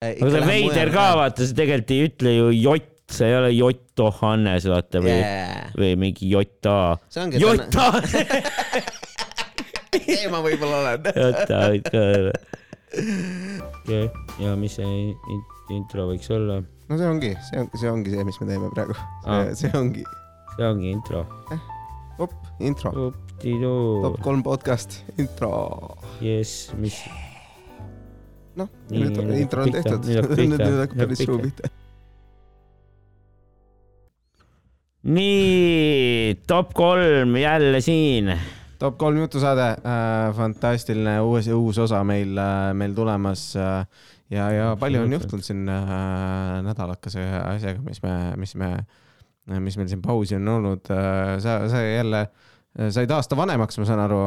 aga see veider ka, vaata, sa tegelikult ei ütle ju jott, sa ei ole Jotto Hannes, vaata või yeah.. või mingi Jota. see ongi, Jota, see ma võib-olla olen. Jota võid ka olla. okei, ja mis see in- intro võiks olla? no see ongi, see on, see ongi see, mis me teeme praegu. See ongi, see ongi intro. op, intro, top, kolm podcast, intro. jess, mis, noh, nüüd nüüd intro on tehtud, nüüd hakkab päris suu pihta. nii, top kolm jälle siin. top kolm jutusaade äh,, fantastiline uus, uus osa meil äh,, meil tulemas äh, ja, ja palju on juhtunud siin äh, nädalakese asjaga, mis me, mis me, mis meil siin pausi on olnud äh,. sa, sa jälle äh, said aasta vanemaks, ma saan aru,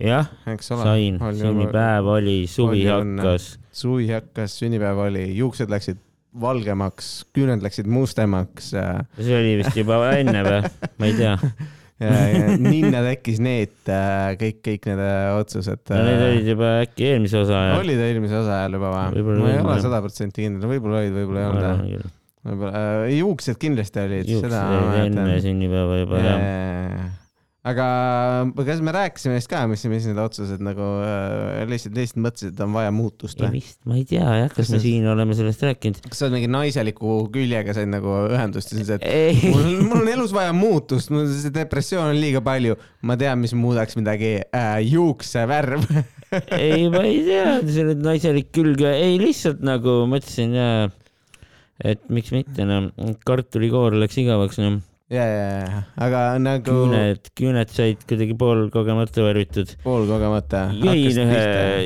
jah, sain, sünnipäev oli, suvi õnne. hakkas. suvi hakkas, sünnipäev oli, juuksed läksid valgemaks, küüned läksid mustemaks äh, see oli vist juba enne või? ma ei tea. ninna tekkis need äh, kõik, kõik need äh, otsused no need olid juba äkki eelmise osa ja. olid eelmise osa ajal juba või? Ma ei ole sada protsenti kindel, võib-olla olid, võib-olla ei olnud. võib-olla juuksed kindlasti olid. juuksed olid enne sünnipäeva juba jah. Aga kas me rääkisime neist ka, mis, mis need otsused nagu äh, lihtsalt, lihtsalt mõtlesid, et on vaja muutust või? vist, ma ei tea jah, kas me see- siin oleme sellest rääkinud. kas sa oled mingi naiseliku küljega said nagu ühendust ja siis, et ei, mul, mul on elus vaja muutust, mul see depressioon on liiga palju, ma tean, mis muudaks midagi äh,, juuksevärv ei, ma ei tea, see nüüd naiselik külg, ei lihtsalt nagu mõtlesin ja et miks mitte noh, kartulikoor läks igavaks noh, ja, ja, ja, aga nagu küüned, küüned said kuidagi poolkogemata värvitud. poolkogemata. jõin ühe,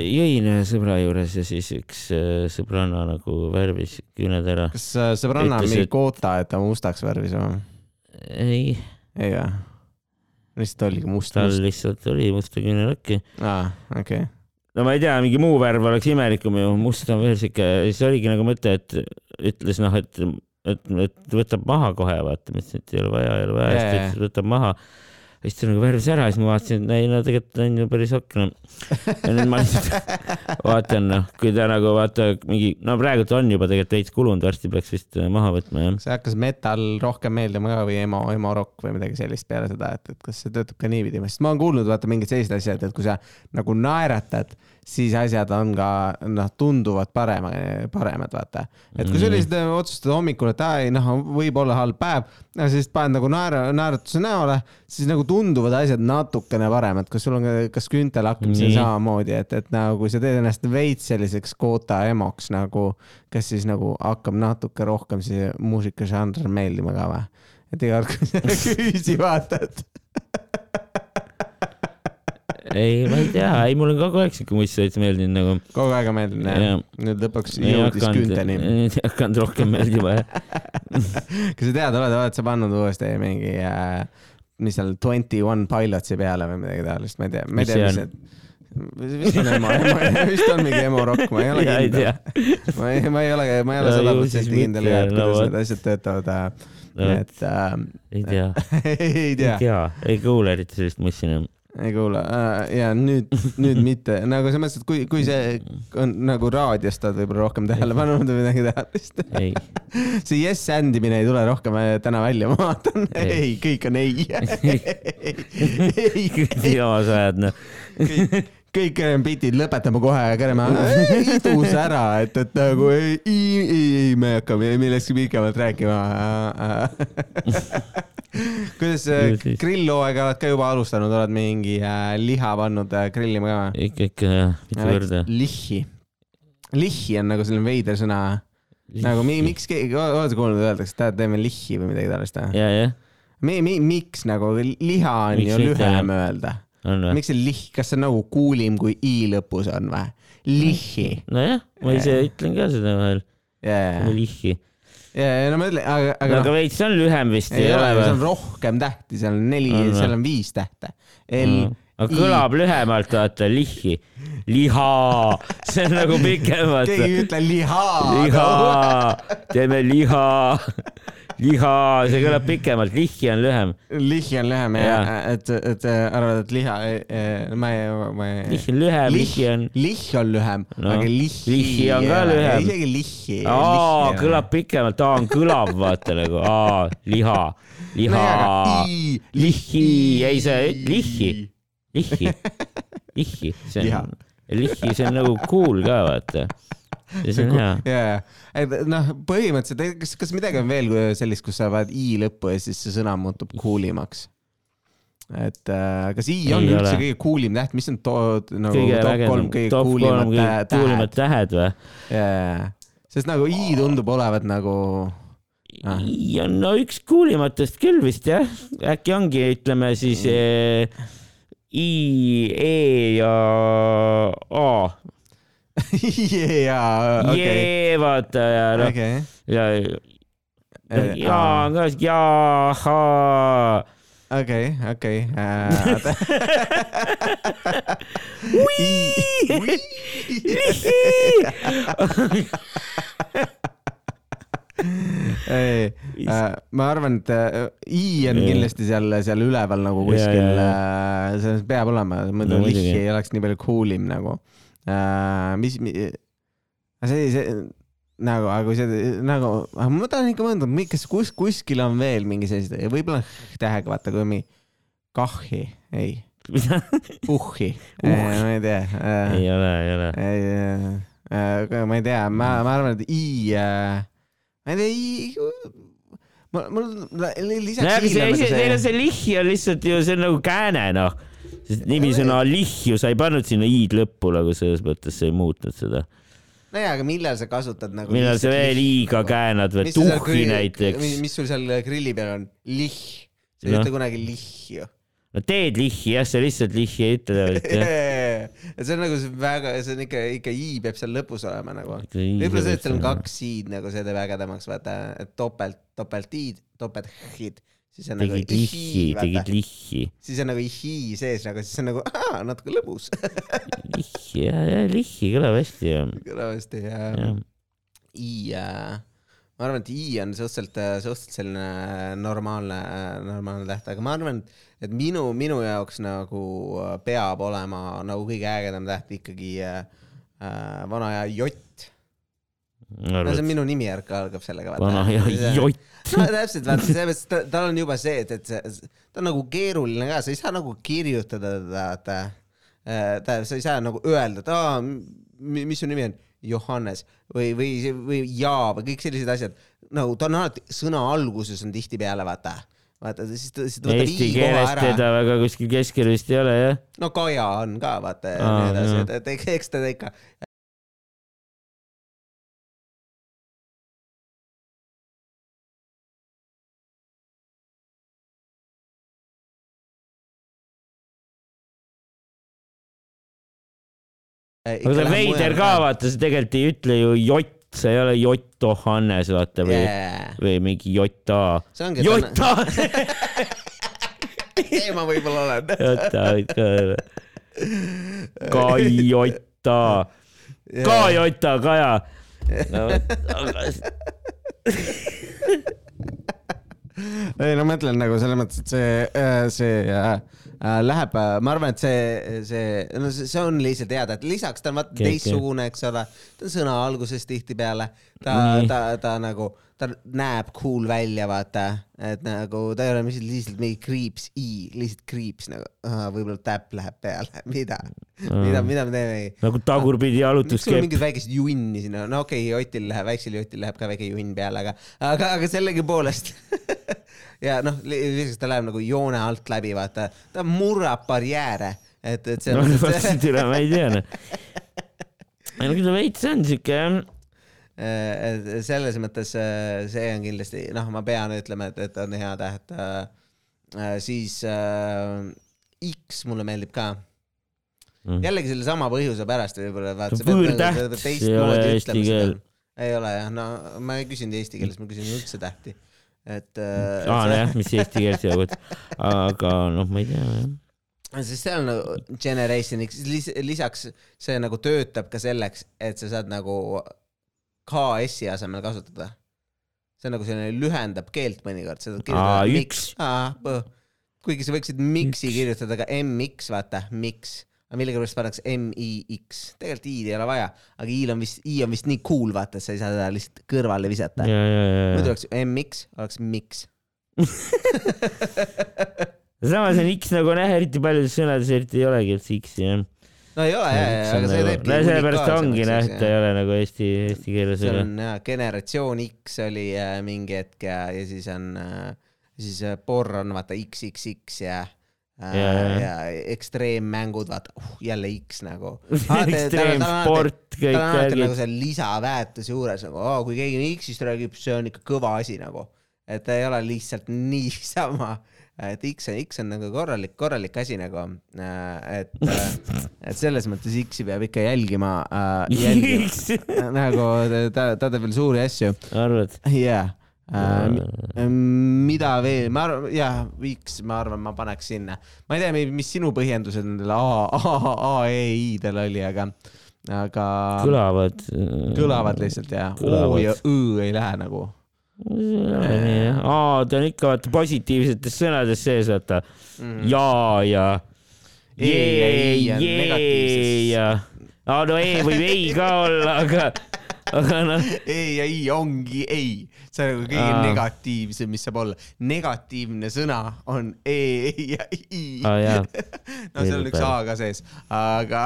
jõin ühe sõbra juures ja siis üks äh, sõbranna nagu värvis küüned ära. kas äh, sõbranna on Ütles, mingi et- koota, et ta mustaks värvis või? ei, ei või? lihtsalt oligi must, tal must. lihtsalt oli musta küünelõkki. aa, okei. no ma ei tea, mingi muu värv oleks imelikum ju, must on veel siuke, siis oligi nagu mõte, et ütles noh, et, et, et võtab maha kohe, vaata, ma ütlesin, et ei ole vaja, ei ole vaja, siis ta ütles, võtab maha. siis ta nagu värvis ära, siis ma vaatasin, et ei no tegelikult on ju päris okei ja nüüd ma lihtsalt vaatan noh, kui ta nagu vaata mingi, no praegult on juba tegelikult veits kulunud, varsti peaks vist äh, maha võtma jah. kas see hakkas metal rohkem meeldima ka või emo, emo rock või midagi sellist peale seda, et, et kas see töötab ka niipidi, sest ma olen kuulnud vaata mingid sellised asjad, et kui sa nagu naeratad, siis asjad on ka noh, tunduvad parema, paremad vaata. et kui Mhm. lihtsalt otsustad hommikul, et aa ei noh, võib olla halb päev, siis paned nagu naera, naeratuse näole, siis nagu tunduvad asjad natukene paremad, kas sul on ka, kas küüntel hakkab siin samamoodi, et, et nagu kui sa teed ennast veits selliseks koota emoks nagu, kas siis nagu hakkab natuke rohkem see muusikažanr meeldima ka või? et iga kord, kui sa küüsi vaatad. ei, ma ei tea, ei mul on kogu aeg siuke must veits meeldinud nagu. kogu aeg on meeldinud nüüd lõpuks jõudis küünteni. ei hakanud rohkem meeldima jah. kas sa tead, oled, oled sa pannud uuesti mingi äh,, mis seal Twenty One Pilotsi peale või midagi taolist, ma ei tea, ma ei tea, mis see, vist on emo, vist on mingi emo rock, ma ei ole kindel. ma ei, ma ei ole, ma ei ole sada protsenti kindel kuidas need asjad töötavad äh,. No, et äh, ei tea, ei tea, ei kuule eriti sellist mussi enam. Ei kuule äh, ja nüüd, nüüd mitte nagu selles mõttes, et kui, kui see on nagu raadiost oled võib-olla rohkem tähele pannud või midagi taolist. ei, see yes andimine ei tule rohkem äh, täna välja, ma vaatan, Ei. kõik on ei. ei, jamas ajad noh. kõik, kõik äh, bitid lõpetame kohe ja käime idus ära, et, et nagu ei, ei, ei, ei, me ei hakka millestki pikemalt rääkima. Kuidas äh, grillohooaega oled ka juba alustanud, oled mingi äh, liha pannud äh, grillima ka või? ikka, ikka mitu korda. lihhi. lihhi on nagu selline veider sõna. nagu mi, miks keegi, oled sa kuulnud, öeldakse, et tead, teeme lihhi või midagi taolist või? ja, jah, mi, mi, miks nagu liha on Miks ju lühem öelda. miks see lihh, kas see on nagu kuulim kui i lõpus on või? lihhi. nojah, ma ise ütlen ka seda vahel, jaa, lihhi. jaa, no ma ütlen, aga, aga aga noh, veits on lühem vist, ei ole, seal on või? rohkem tähti, seal on neli On, või? seal on viis tähte. L, aga kõlab lühemalt, vaata, lihhi. liha, see on nagu pikem, keegi vaata ei. ütle liha. liha, teeme liha. liha, see kõlab pikemalt, lihhi on lühem. lihhi on lühem ja Jaa. et, et arvad, et liha, ma ei, ma ei. lihh on lühem, lihhi on. lihh on lühem No, aga lihhi. lihhi on ka lühem. isegi lihhi. aa, kõlab pikemalt, aa on kõlav, vaata nagu, aa, liha, liha, lihhi, ei see, lihhi, lihhi, lihhi, see on, lihhi, see on nagu cool ka, vaata. Ja see on hea. ja, ja, et noh, põhimõtteliselt, kas, kas midagi on veel sellist, kus sa paned i lõppu ja siis see sõna muutub cool imaks? et äh, kas i on Ei üldse ole. kõige cool im täht, mis on to-, nagu kõige top kolm, kõige top cool kolm imad kõige kuulimad tähed? tähed või? jaa, sest nagu i tundub olevat nagu Ah. ja no üks kuulimatest küll vist jah, äkki ongi, ütleme siis eh, I, E ja A. jaa, okei, vaata ja noh, okei. ja, ja on ka jaha. okei, okei. äh, ei, ma arvan, et äh, i on kindlasti seal, seal üleval nagu kuskil jaa,, see peab olema, muidu No lihhi ei oleks nii palju cool im nagu. mis, see, see nagu, aga kui see nagu, ma tahan ikka mõelda, kas kus, kuskil on veel mingi sellised, võib-olla tähega vaata, kui mingi kahhi, ei, uhhi, ma ei tea ei ole, ei ole. aga ma ei tea, ma, ma arvan, et i, ma ei tea, i, mul, mul lisaks aga neil on see lihhi on lihtsalt ju, see on nagu kääne noh. Nimisõna lihju, sa ei pannud sinna i-d lõppu nagu selles mõttes sa ei muutnud seda. nojah, aga millal sa kasutad nagu millal sa veel i-ga käänad või tuhhi näiteks. mis sul seal grilli peal on? lihm. sa ei Noh. ütle kunagi lihju. no teed lihhi jah, sa lihtsalt lihhi ei ütle tavaliselt jah. see on nagu see väga, see on ikka, ikka i peab seal lõpus olema nagu. Võib-olla see, et seal on kaks i-d nagu see teeb ägedamaks, vaata, et topelt, topelt i-d, topelt h-id, siis on nagu tegid lihhi, tegid lihhi, siis on nagu ihi sees nagu, siis on nagu aa, natuke lõbus. Lihhi ja, ja lihhi kõlab hästi kõlab hästi ja ja i äh,, ma arvan, et i on suhteliselt, suhteliselt selline normaalne, normaalne täht, aga ma arvan, et minu, minu jaoks nagu peab olema nagu kõige ägedam täht ikkagi äh, äh, vana aja jott. No see on minu nimi järg algab sellega. vana ja jott. no täpselt, vaata sellepärast, et tal on juba see, et, et see, ta on nagu keeruline ka, sa ei saa nagu kirjutada teda, vaata. ta, sa ei saa nagu öelda, et aa, mis su nimi on, Johannes või, või, või ja või kõik sellised asjad. nagu ta on alati, sõna alguses on tihtipeale vaata, vaata siis ta, siis ta võtab i koha ära. teda väga kuskil keskel vist ei ole jah. no Kaja on ka vaata ja nii edasi et, eks- teda ikka aga see on veider ka, vaata, sa tegelikult ei ütle ju jott, see ei ole Jott Johannes, vaata või yeah.. või mingi Jota. see. Jota, see ma võib-olla olen. Jota võid ka öelda. Kai Jota, ka Jota, Kaja. no aga ei no ma mõtlen nagu selles mõttes, et see, see äh, äh, läheb, ma arvan, et see, see, no see, on lihtsalt hea, et lisaks ta on vaata teistsugune, eks ole, ta on sõna alguses tihtipeale, ta Nii., ta, ta nagu, ta näeb cool välja, vaata, et nagu ta ei ole lihtsalt, lihtsalt mingi kriips i, lihtsalt kriips nagu, võib-olla täpp läheb peale, mida, mida, mida me teeme? Nagu tagurpidi jalutuskepp. mingit väikest junni sinna, no okei okay,, Jotil läheb, väiksel Jotil läheb ka väike junn peale, aga, aga, aga sellegipoolest ja noh, lisaks ta läheb nagu joone alt läbi, vaata, ta murrab barjääre, et, et see no on vastupidi, ma ei tea noh. ei no kui ta veits on siuke selles mõttes äh, see on kindlasti, noh, ma pean ütlema, et, et on hea täht. siis äh, X mulle meeldib ka. Mm. jällegi sellesama põhjuse pärast võib-olla. See võõrtäht, ei ole eesti keel.. ei ole jah, no ma ei küsinud eesti keeles, ma küsin üldse tähti. et äh, aa nojah, mis eesti keeles jäävad, aga noh, ma ei tea jah. sest see on nagu Generation X, lisaks see nagu töötab ka selleks, et sa saad nagu KS-i asemel kasutada. see on nagu selline lühendab keelt mõnikord, seda üks. miks. kuigi sa võiksid miksi kirjutada ka MX, vaata, miks. aga millegipärast pannakse M-I-X, tegelikult i-d ei ole vaja, aga i-l on vist, i on vist nii cool, vaata, et sa ei saa seda lihtsalt kõrvale visata. muidu oleks MX, oleks miks. samas on X nagu on jah, eriti paljudes sõnades eriti ei olegi üldse X-i jah. No ei ole, aga see teebki no sellepärast ongi noh, et ta ei ole nagu eesti, eesti keeles seal on jah, generatsioon X oli äh, mingi hetk ja, ja siis on äh,, siis äh, Borr on vaata XXX ja äh, Ja, ja, ekstreemmängud, vaata uh,, jälle X nagu. ekstreemsport, kõik tal on alati värgid nagu. see lisaväärtus juures nagu, kui keegi X-ist räägib, see on ikka kõva asi nagu. et ta ei ole lihtsalt niisama, et X on, X on nagu korralik, korralik asi nagu, et, et selles mõttes X-i peab ikka jälgima äh,, jälgima nagu ta, ta teeb veel suuri asju. arvad? jaa. mida veel, ma arvan, jah, X, ma arvan, ma paneks sinna. ma ei tea, mis sinu põhjendused nendel A, A, A, E, I-del oli, aga, aga kõlavad. kõlavad lihtsalt ja O ja Õ ei lähe nagu. aa, ta on ikka vaata positiivsetes sõnades sees, vaata. Ja ja. E ja I jee, on jee negatiivses. ja, aa no E võib ei ka olla, aga, aga noh, E ja I ongi ei, see on nagu kõige Aa. negatiivsem, mis saab olla. negatiivne sõna on E ja I. jaa, no seal on üks A ka sees, aga,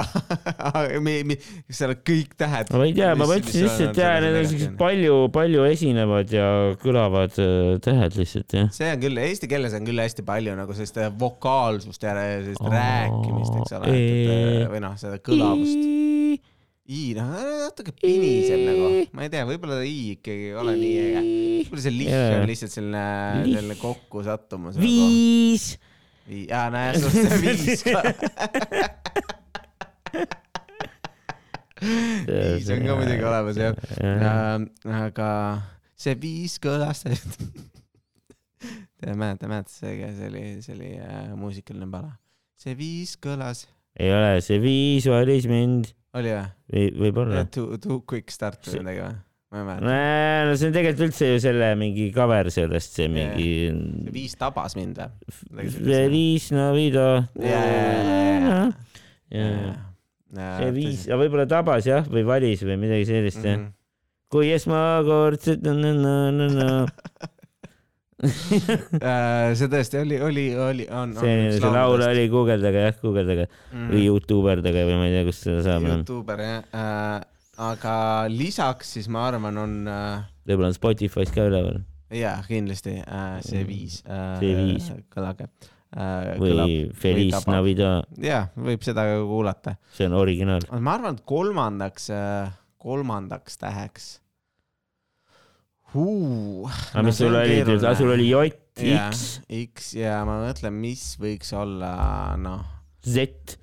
me, me, seal on kõik tähed. ma ei tea, ma mõtlesin lihtsalt jaa, need on siuksed palju, palju esinevad ja kõlavad äh, tähed lihtsalt jah. see on küll, eesti keeles on küll hästi palju nagu sellist äh, vokaalsust ja sellist Aa, rääkimist, eks ole, ee. või noh, seda kõlavust. I noh, natuke piniseb nagu, ma ei tea, võib-olla ta I ikkagi ei ole nii äge. võib-olla see Jaa. on lihtsalt selline, selline kokkusattumus. nagu. viis. jaa, näe, sul on see viis ka. viis on ka muidugi olemas jah. aga see viis kõlas. Te mäletate, mäletate, see, see oli, see oli äh, muusikaline pala. see viis kõlas, ei ole, see viis valis mind oli või? või võib-olla. Too, too quick start või midagi või? ma ei mäleta. no see on tegelikult üldse ju selle mingi cover sellest, see mingi see viis tabas mind või? Navidad. Jaa, jaa, jaa. see viis, võib-olla tabas jah, või valis või midagi sellist jah. Mhm. kui esmakordselt see tõesti oli, oli, oli, on. see, see laul oli, guugeldage jah, guugeldage või Youtuberdage või ma ei tea, kust seda saab. Youtuber jah äh,, aga lisaks siis ma arvan, on äh, võib-olla on Spotify's ka üleval jaa, kindlasti äh, see viis äh,. See viis. kõlage äh,. või Feliz. Navidad, jaa, võib seda ka kuulata. see on originaal. ma arvan, et kolmandaks äh,, kolmandaks täheks uh,. aga mis sul oli, sul oli J, X, X ja ma mõtlen, mis võiks olla, noh. Z,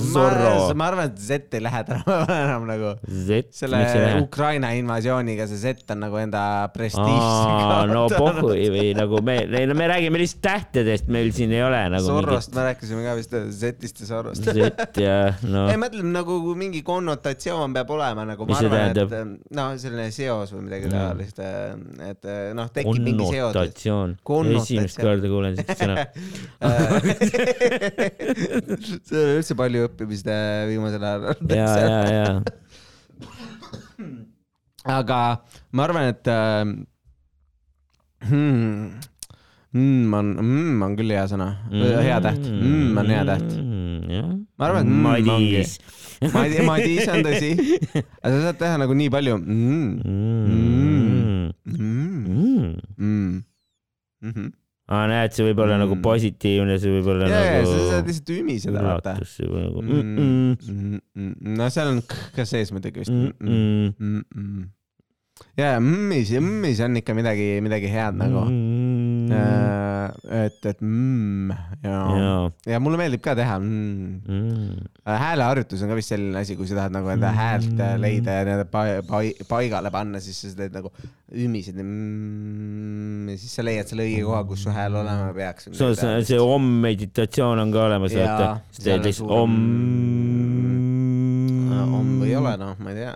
Zorro. ma arvan, et Z ei lähe tänapäeval enam nagu Z, selle? Ukraina invasiooniga see Z on nagu enda prestiiži aa, no pohhu või nagu me, no me räägime lihtsalt tähtedest, meil siin ei ole nagu Zorrost me rääkisime ka vist Z-ist ja Zorrost. mingit Z ja no ei, ma ütlen nagu mingi konnotatsioon peab olema nagu, Mis see tähendab? no selline seos või midagi taolist, et noh, tekib mingi seos. konnotatsioon. Esimest korda kuulen siukest sõna. see on üldse palju õppimist viimasel ajal. ja, ja, ja aga ma arvan, et äh, hmm, mm on mm on küll hea sõna, hea täht, mm on hea täht. jah. ma arvan, et mm ongi. Madis. Madis, Madis on tõsi, aga sa saad teha nagu nii palju mm,. Mm. Mm, Mm. mm, mm -hmm. aa, näed, see võib olla nagu Mm. positiivne, see võib olla ja, ja sa saad nagu lihtsalt ümiseda, vaata. nagu Mm, mm, mm, mm. no seal on k ka sees muidugi vist mm, mm, mm, mm, mm, mm.. ja mmis, mmis on ikka midagi, midagi head nagu mm, äh,. et, et mm, ja, jaa ja mulle meeldib ka teha mm.. mm. hääleharjutus on ka vist selline asi, kui sa tahad nagu enda häält äh, leida ja nii-öelda pa-, pa-, paigale panna, siis sa teed nagu ümised mm, ja siis sa leiad selle õige koha, kus su hääl olema peaks. see, see, om-meditatsioon on ka olemas, vaata. sa teed lihtsalt om. on või ei ole, noh, ma ei tea.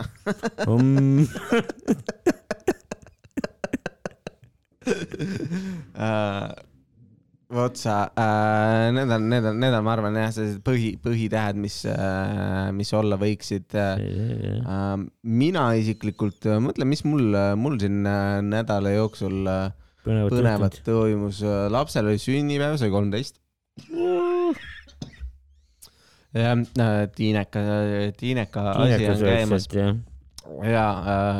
uh, vot sa uh,, need on, need on, need on, ma arvan jah, sellised põhi, põhitähed, mis uh,, mis olla võiksid uh,. mina isiklikult uh, mõtlen, mis mul, mul siin uh, nädala jooksul uh, põnevat, põnevat toimus. lapsel oli sünnipäev, sai kolmteist jah, Tiineka, Tiineka asi on käimas. ja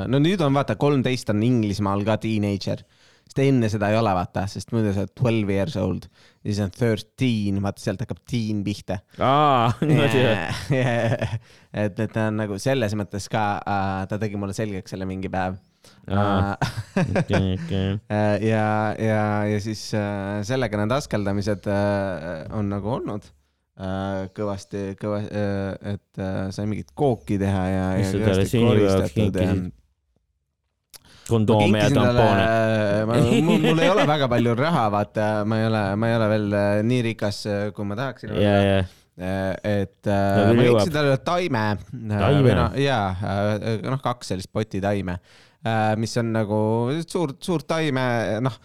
no nüüd on vaata, kolmteist on Inglismaal ka teenager sest enne seda ei ole, vaata, sest muidu sa oled twelve years old ja siis on thirteen, vaata sealt hakkab teen pihta. aa, niimoodi või? et, et ta on nagu selles mõttes ka uh,, ta tegi mulle selgeks selle mingi päev. Okay, okay. ja, ja, ja siis uh, sellega need askeldamised uh, on nagu olnud kõvasti, kõva et sai mingit kooki teha ja. mis sa talle sünnipäevaks kinkisid? Kondoome ja tampoone. mul, mul ei ole väga palju raha, vaata, ma ei ole, ma ei ole veel äh, nii rikas, äh, kui ma tahaksin olla yeah,. Yeah et no, ma leidsin talle taime, taime. No, jaa, noh, kaks sellist poti taime, mis on nagu suurt, suurt taime, noh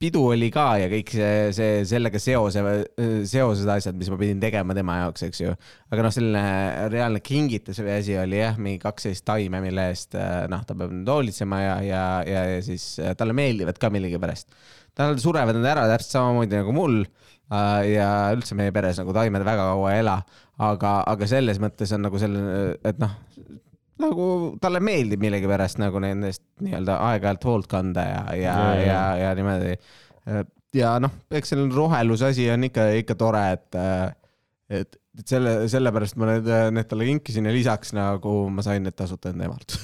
pidu oli ka ja kõik see, see sellega seose, seosed asjad, mis ma pidin tegema tema jaoks, eks ju. aga noh, selline reaalne kingitus või asi oli jah, mingi kaks sellist taime, mille eest noh, ta peab nüüd hoolitsema ja, ja, ja, ja siis talle meeldivad ka millegipärast. tal surevad nad ära täpselt samamoodi nagu mul ja üldse meie peres nagu taimed väga kaua ei ela, aga, aga selles mõttes on nagu selline, et noh, nagu talle meeldib millegipärast nagu nendest nii-öelda aeg-ajalt hoolt kanda ja, ja, ja, ja, ja, niimoodi. ja noh, eks selline roheluse asi on ikka, ikka tore, et, et, et selle, sellepärast ma need, need talle kinkisin ja lisaks nagu ma sain need tasuta enda emalt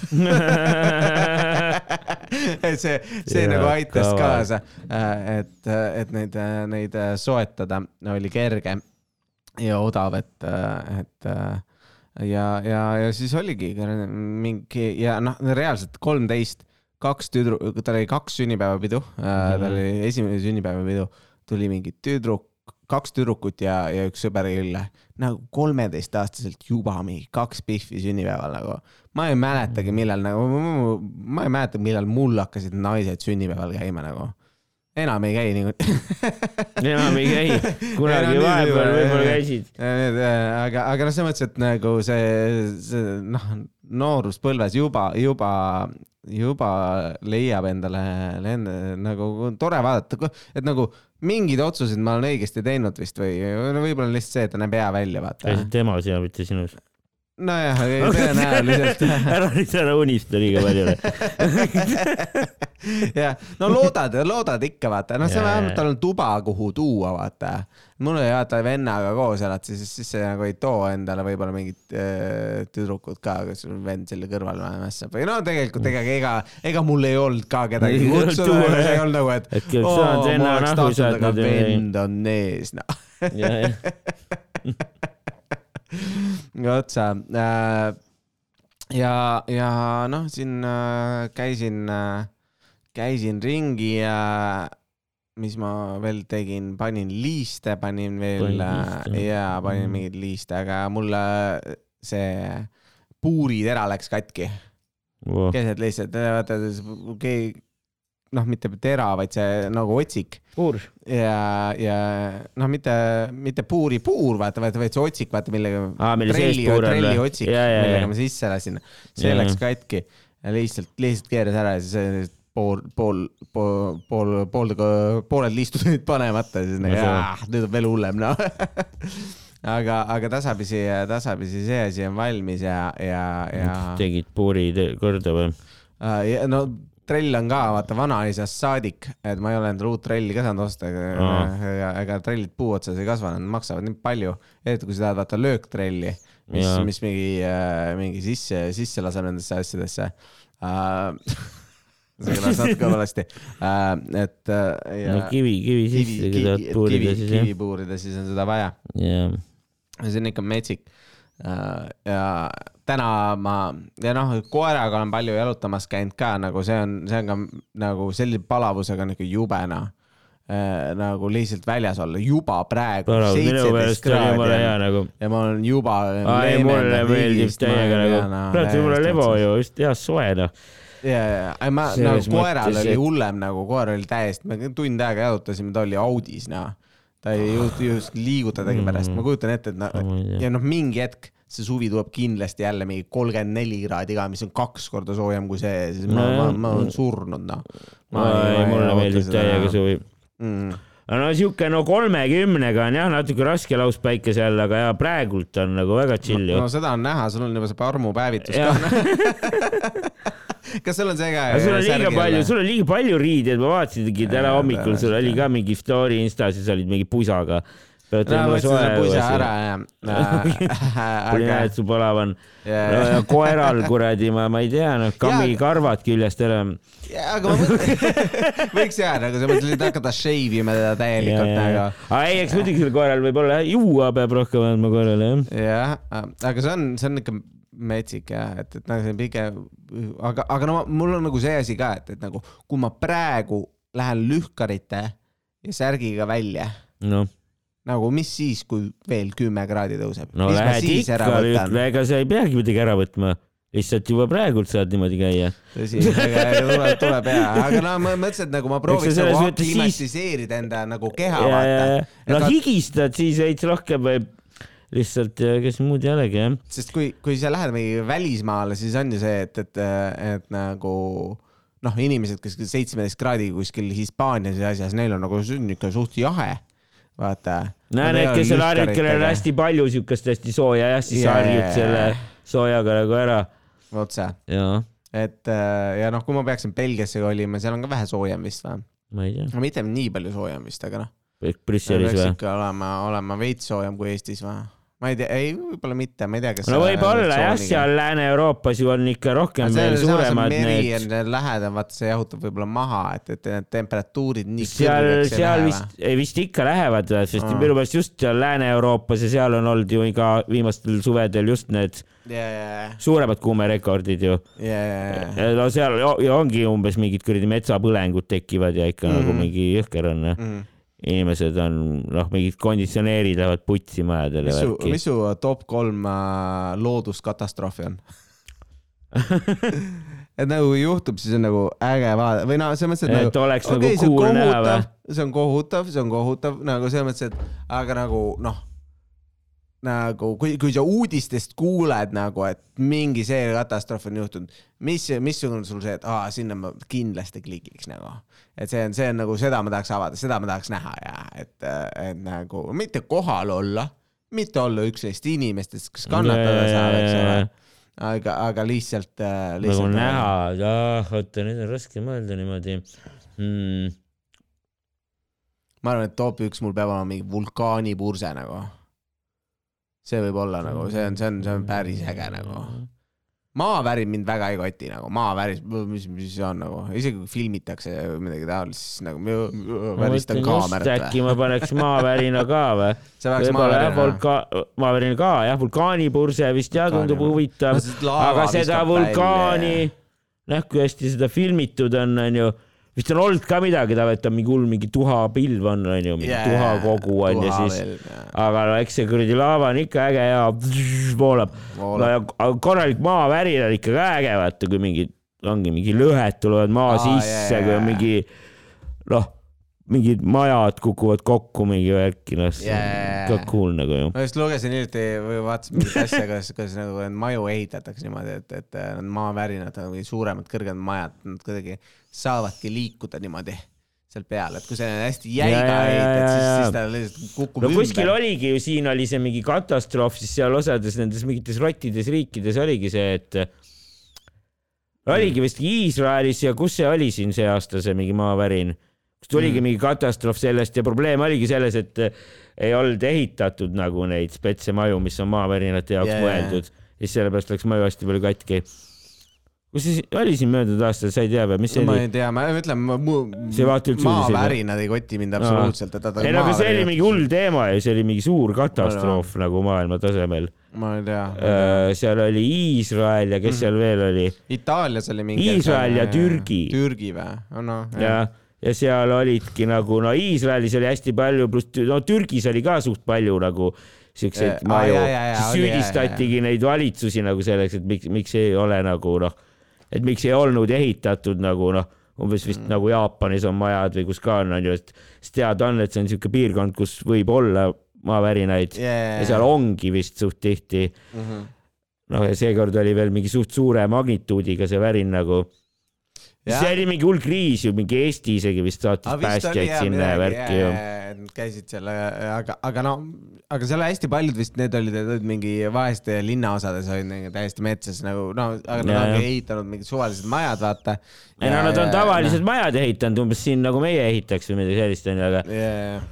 et see, see ja, nagu aitas kava. kaasa, et, et neid, neid soetada oli kerge ja odav, et, et ja, ja, ja siis oligi mingi ja noh, reaalselt kolmteist, kaks tüdru-, tal oli kaks sünnipäevapidu mm, -hmm. tal oli esimene sünnipäevapidu, tuli mingi tüdruk, kaks tüdrukut ja, ja üks sõber külla. nagu kolmeteistaastaselt juba mingi kaks pihvi sünnipäeval nagu. ma ei mäletagi, millal nagu, ma ei mäleta, millal mul hakkasid naised sünnipäeval käima nagu enam ei käi niikuinii enam ei käi, kunagi vahepeal võib-olla käisid. aga, aga noh, selles mõttes, et nagu see, see noh, nooruspõlves juba, juba, juba leiab endale, endale nagu tore vaadata, et nagu mingid otsused ma olen õigesti teinud vist või no võib-olla lihtsalt see, et ta näeb hea välja, vaata. käisid temas ja mitte sinus nojah, tõenäoliselt ära nüüd ära unista liiga palju jah, no loodad, loodad ikka vaata, noh, see vähemalt tal on tuba, kuhu tuua, vaata. mul oli vaata vennaga koos elad, siis, siis see nagu ei too endale võib-olla mingit äh, tüdrukut ka, kes vend selle kõrval mässab või no tegelikult ega, ega, ega mul ei olnud ka kedagi kutsuda, ei olnud nagu, et, et oo, ma oleks tahtnud, aga vend on ees, noh otsa. Äh, ja, ja noh, siin äh, käisin, äh, käisin ringi ja mis ma veel tegin, panin liiste, panin veel ja panin mingeid liiste, aga mulle see puuritera läks katki. Wow.. keset lihtsalt, vaata keegi noh, mitte tera, vaid see nagu otsik. puur. ja, ja noh, mitte, mitte puuri puur, vaata, vaid, vaid see otsik, vaata, millega trelli, trelli otsik, millega ma sisse lasin, see ja, läks katki ja lihtsalt, lihtsalt keeras ära ja siis pool, pool, pool, pool, pool, pooled liistud olid panemata, siis nagu, nüüd on veel hullem, noh aga, aga tasapisi, tasapisi see asi on valmis ja, ja, ja. tegid puuri korda või uh,? no trell on ka vaata vanaisast saadik, et ma ei ole endale uut trelli ka saanud osta ja ega trellid puu otsas ei kasva, nad maksavad nii palju, eriti kui sa tahad vaata lööktrelli, mis, mis mingi äh,, mingi sisse, sisse laseb nendesse asjadesse. Uh, see kõlas natuke valesti. Uh,, et uh, no kivi, kivi sisse, kui tahad puurida siis jah. kivi puurida, siis on seda vaja. Yeah.. see on ikka metsik ja täna ma ja noh, koeraga olen palju jalutamas käinud ka nagu see on, see on ka nagu sellise palavusega nihuke jube noh. äh, nagu lihtsalt väljas olla juba praegu tore, minu meelest oli jumala hea nagu. ja ma olen juba. ei, mulle meeldib täiega nagu, praegu mul on Levo ju just hea soe noh. ja, ja, ei ma Selles nagu koeral mõttes, oli hullem nagu, koer oli täiesti, me tund aega jalutasime, ta oli Audis noh. Ta ei just, just liigutadagi pärast, ma kujutan ette, et tea. ja noh, mingi hetk see suvi tuleb kindlasti jälle mingi kolmkümmend neli kraadi ka, mis on kaks korda soojem kui see, siis ma, ma, ma olen surnud noh. ei, mulle meeldib täiega suvi. mm.. No siuke no kolmekümnega on jah natuke raske lauspäikese all, aga ja praegult on nagu väga chill ju no. seda on näha, sul on juba see armupäevitus Jah. ka. kas sul on see ka? sul on liiga palju, sul on liiga palju riideid, ma vaatasingi täna hommikul, sul oli ka mingi story Instas ja sa olid mingi pusaga. kui aga näed, su palav on ja koeral kuradi, ma, ma ei tea, noh, Jaa, kammikarvad küljest ära. ja, aga ma mõtlen, võiks jaa, nagu sa mõtlesid hakata shave ima teda täielikult nagu. aga ei, eks muidugi sellel koeral võib-olla jah, juua peab rohkem andma koerale jah. jah, aga see on, see on ikka metsik jah, et, et nagu see on pigem, aga, aga no mul on nagu see asi ka, et, et nagu kui ma praegu lähen lühkarite ja särgiga välja, noh, nagu mis siis, kui veel kümme kraadi tõuseb? no mis lähed siis ära ikka ega sa ei peagi midagi ära võtma, lihtsalt juba praegult saad niimoodi käia. tõsi, aga tuleb, tuleb hea, aga no ma mõtlesin, et nagu ma prooviks nagu mõttes siis- aklimatiseerida enda nagu keha, ja, ja, vaata ja, no vaat- higistad siis veits rohkem või lihtsalt, kes muud ei olegi jah. sest kui, kui sa lähed mingi välismaale, siis on ju see, et, et, et nagu noh, inimesed, kes seitsmeteist kraadiga kuskil Hispaanias ja asjas, neil on nagu see on suht jahe, vaata. No need, kes seal harjud, kellel on hästi palju siukest hästi sooja jah, siis Jaa, harjud selle soojaga nagu ära. otse, et äh, ja noh, kui ma peaksin Belgiasse kolima, seal on ka vähe soojem vist või? ma ei tea, no mitte nii palju soojem vist, aga noh, Brüsselis või? ikka olema, olema veits soojem kui Eestis või? Ma ei tea, ei, võib-olla mitte, ma ei tea, kas no võib-olla jah, seal Lääne-Euroopas ju on ikka rohkem veel suuremad need lähedal, vaata see jahutab võib-olla maha, et, et need temperatuurid nii seal, seal vist, vist ikka lähevad, sest Aa. minu meelest just seal Lääne-Euroopas ja seal on olnud ju iga viimastel suvedel just need ja, ja, suuremad kuumerekordid ju. ja, ja, ja, no seal ongi umbes mingid kuradi metsapõlengud tekivad ja ikka mm. nagu mingi jõhker on. ja. Inimesed on noh, mingid konditsioneerid lähevad putsi majadele mis su, mis su top kolm äh, looduskatastroofi on? et nagu kui juhtub, siis on nagu äge vaadata või noh, selles mõttes, et Et nagu oleks okei, nagu cool näha kohutav, see on kohutav, see on kohutav nagu selles mõttes, et aga nagu noh, nagu kui, kui sa uudistest kuuled nagu, et mingi see katastroof on juhtunud, mis, missugune sul see, et aa, sinna ma kindlasti klikiks nagu. et see on, see on nagu seda ma tahaks avada, seda ma tahaks näha ja et, et nagu mitte kohal olla, mitte olla üks neist inimestest, kes kannatada saab, eks ole. aga, aga lihtsalt, nagu lihtsalt. näha, jah, oota nüüd on raske mõelda niimoodi hmm.. ma arvan, et top üks mul peab olema mingi vulkaanipurse nagu. See võib olla nagu, see on, see on, see on päris äge nagu. maavärin mind väga ei koti nagu, maaväris, mis, mis see on nagu, isegi kui filmitakse või midagi taolist, siis nagu ma väristan kaamerat äkki ma paneks maavärina ka või? see võib-olla jah, vulka-, maavärina ka jah, vulkaanipurse vist jah, tundub huvitav. Aga seda vulkaani noh, kui hästi seda filmitud on, onju, vist on olnud ka midagi, ta võtab mingi hull mingi tuhapilv on, onju, mingi Jaa, tuhakogu on ja tuha siis, veel, jaa. aga no eks see kuradi laava on ikka äge ja voolab. no ja korralik maavärin on ikka ka äge, vaata, kui mingid, ongi mingi lõhed tulevad maa Aa, sisse jaa,, kui on mingi noh, mingid majad kukuvad kokku mingi värki, noh, see Jaa. on ka cool nagu ju. ma just lugesin hiljuti või vaatasin mingit asja, kuidas, kuidas nagu maju ehitatakse niimoodi, et, et maavärinad, või suuremad, kõrgemad majad, nad kuidagi saavadki liikuda niimoodi seal peal, et kui see on hästi jäiga Ja, ja, ja, ja, siis, ja. siis ta lihtsalt kukub no kuskil ümber. oligi ju, siin oli see mingi katastroof, siis seal osades nendes mingites rottides riikides oligi see, et oligi vist Iisraelis ja kus see oli siin see aasta see mingi maavärin, kus tuligi Mm. mingi katastroof sellest ja probleem oligi selles, et ei olnud ehitatud nagu neid spetse maju, mis on maavärinate jaoks yeah, mõeldud, siis sellepärast läks maju hästi palju katki. Kus see oli siin möödunud aastal, sa ei tea või, mis see ma oli? ei tea, ma ütlen, maavärinad ei koti mind absoluutselt, et ei no aga see oli mingi hull teema ja see oli mingi suur katastroof nagu maailma tasemel. ma ei tea. seal oli Iisrael ja kes seal veel oli Itaalias oli mingi. Iisrael ja Türgi. Türgi või? noh, ja, ja seal olidki nagu no Iisraelis oli hästi palju, pluss no Türgis oli ka suht palju nagu siukseid Aa, maju siis süüdistatigi neid valitsusi nagu selleks, et miks, miks ei ole nagu noh, et miks ei olnud ehitatud nagu noh, umbes vist mm. nagu Jaapanis on majad või kus ka on, onju, et siis teada on, et see on siuke piirkond, kus võib olla maavärinaid yeah. ja seal ongi vist suht tihti mm. -hmm. noh, ja seekord oli veel mingi suht suure magnituudiga see värin nagu. See oli mingi hull kriis ju, mingi Eesti isegi vist saatis päästjaid sinna ja värki ju. Käisid seal, aga, aga no, aga seal hästi paljud vist need olid olid mingi vaeste linnaosades olid nagu täiesti metsas nagu no, aga nad ongi ehitanud mingid suvalised majad, vaata. ei no nad on tavalised majad ehitanud umbes siin nagu meie ehitaks või midagi sellist onju, aga, yeah..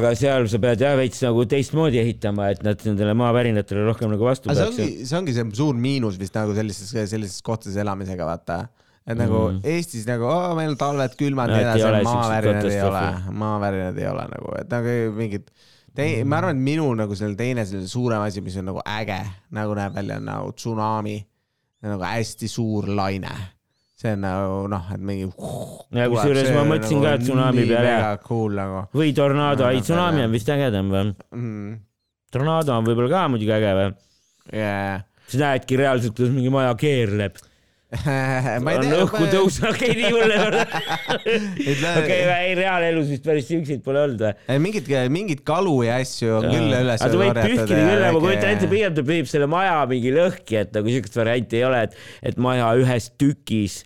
aga seal sa pead jah veits nagu teistmoodi ehitama, et nad nendele maavärinatele rohkem nagu vastu aga see peaks. ongi, see ongi see suur miinus vist nagu sellistes, sellistes kohtades elamisega, vaata. Et nagu Mm. Eestis nagu oh, meil talved külmad ja nii edasi, maavärinad ei ole maavärinad ei ole nagu, et nagu mingid tei-, ma arvan, et minu nagu selline teine selline suurem asi, mis on nagu äge, nagu näeb välja, on nagu tsunami. nagu hästi suur laine. see on nagu noh, et mingi. Ja kusjuures ma mõtlesin ka tsunami peale, cool nagu või tornaado, No, ei tsunami on vist ägedam või? mm,. tornaado on võib-olla ka muidugi äge või? yeah. sa näedki reaalselt, kuidas mingi maja keerleb. ma ei on tea. õhku tõus, okei, nii hull ei ole. Okei, ei reaalelus vist päris siukseid pole olnud või? mingid, mingid kalu ja asju on küll üles aga ta võib pühkida küll, ma kujutan ette, pigem ta pühib selle maja mingi lõhki, et nagu siukest varianti ei ole, et, et maja ühes tükis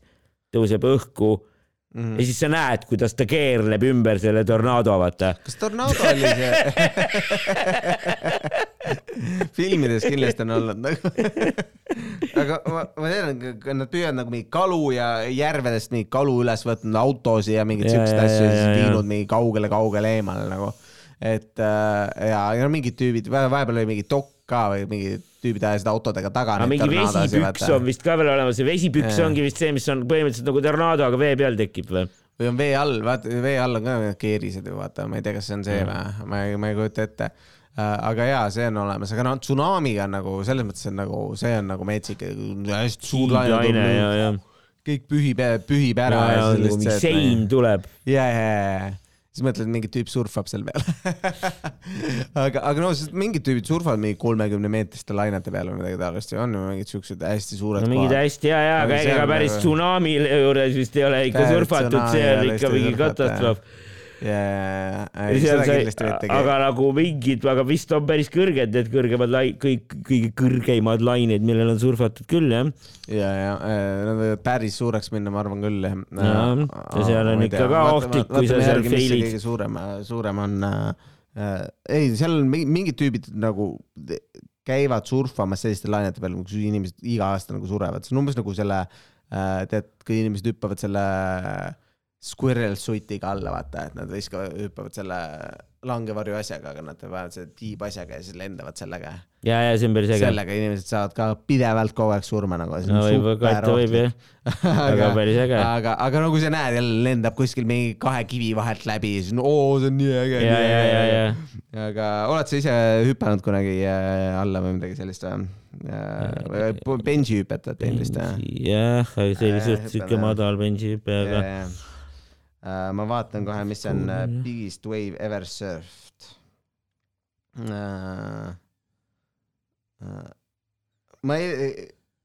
tõuseb õhku Mhm. ja siis sa näed, kuidas ta keerleb ümber selle tornaado, vaata. kas tornaado oli see? filmides kindlasti on olnud nagu. aga ma, ma tean, nad püüavad nagu mingi kalu ja järvedest mingi kalu üles võtnud autosid ja mingeid siukseid asju ja, siis viinud mingi kaugele-kaugele eemale nagu. et äh, ja, ja mingid tüübid, vahepeal oli mingi dokk ka või mingid tüübid ajasid autodega taga. aga mingi vesipüks on vist ka veel olemas ja vesipüks Jaa. ongi vist see, mis on põhimõtteliselt nagu tornaado, aga vee peal tekib või? või on vee all, vaata vee all on ka keerised ju vaata, ma ei tea, kas see on see või, ma ei, ma ei kujuta ette. aga jaa, see on olemas, aga noh, tsunamiga on nagu selles mõttes on nagu, see on nagu metsik, hästi suur laine ja, ja, kõik pühib, pühib ära ja, ja nagu mingi sein tuleb. ja, ja, ja, siis mõtled, mingi tüüp surfab seal peal. Aga, aga no sest mingid tüübid surfavad mingi kolmekümne meetriste lainete peal või midagi taolist ja on ju mingid siuksed hästi suured no mingid hästi ja, ja, aga ega päris tsunami juures vist ei ole ikka surfatud, see on ikka mingi katastroof. Mitte aga nagu mingid, aga vist on päris kõrged need kõrgemad lai-, kõik, kõige kõrgeimad lained, millel on surfatud küll jah. ja, ja nad võivad päris suureks minna, ma arvan küll jah. Ja seal on ikka ka ohtlik, kui sa seal fail'id. kõige suurem, suurem on äh,, ei, seal on mingi- mingid tüübid nagu käivad surfamas selliste lainete peal, kus inimesed iga aasta nagu surevad, see on umbes nagu selle äh,, tead, kui inimesed hüppavad selle squirrel suitiga alla, vaata, et nad viskavad, hüppavad selle langevarju asjaga, aga nad panevad selle tiibasjaga ja siis lendavad sellega ja, ja see on päris äge. sellega inimesed saavad ka pidevalt kogu aeg surma nagu. no võib, aga ette võib jah, aga päris äge. aga, aga no kui sa näed jälle lendab kuskil mingi kahe kivi vahelt läbi, siis no oo, see on nii äge. ja, ja, ja, ja. aga oled sa ise hüpanud kunagi äh, alla või midagi sellist või? benži hüpet oled teinud vist või? jah, aga see oli Äh, suht siuke madal benchihüpe, aga Uh, ma vaatan kohe, mis on uh, Cool, jah. biggest wave ever surfed uh,. Uh, ma ei,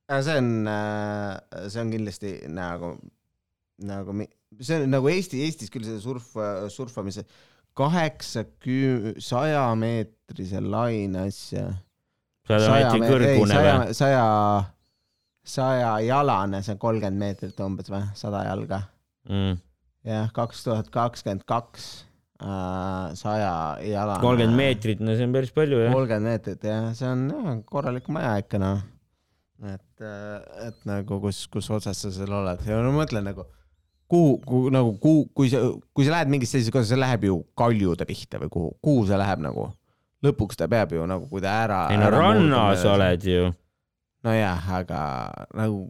see on uh,, see on kindlasti nagu, nagu, see on nagu Eesti, Eestis küll see surf, surfamise kaheksakümne, sajameetrise laine asja. sada meetri kõrgune või? saja, saja jalane, see on kolmkümmend meetrit umbes või, sada jalga Mm. jah, kaks tuhat kakskümmend kaks, saja jala. kolmkümmend. meetrit, no see on päris palju jah. kolmkümmend meetrit jah, see on jah, korralik maja ikka noh. et, et nagu kus, kus otsas sa seal oled ja no ma mõtlen nagu kuhu, kuhu nagu kuhu, kui sa, kui sa lähed mingisse sellisesse kohta, see läheb ju kaljude pihta või kuhu, kuhu see läheb nagu? lõpuks ta peab ju nagu, kui ta ära. ei no rannas. oled ju. nojah, aga nagu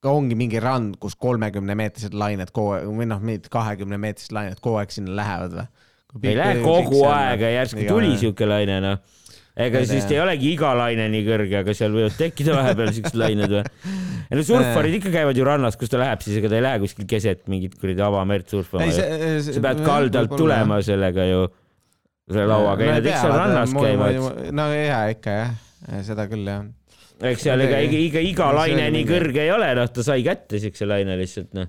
ka ongi mingi rand, kus kolmekümne meetrised lained kogu aeg või noh, mitte kahekümne meetrised lained kogu aeg sinna lähevad või? ei lähe kogu aeg, järsku tuli siuke laine noh. ega siis ei olegi iga laine nii kõrge, aga seal võivad tekkida vahepeal siuksed lained või? ei no surfarid ikka käivad ju rannas, kus ta läheb, siis ega ta ei lähe kuskil keset mingit kuradi avamerd surfama ju. sa pead kaldalt tulema sellega ju, selle lauaga, ei nad ikka seal rannas käivad. no jaa, ikka jah, seda küll jah. Eks seal ega iga, iga, iga laine nii mingi- kõrge ei ole, noh, ta sai kätte siukse laine lihtsalt, noh.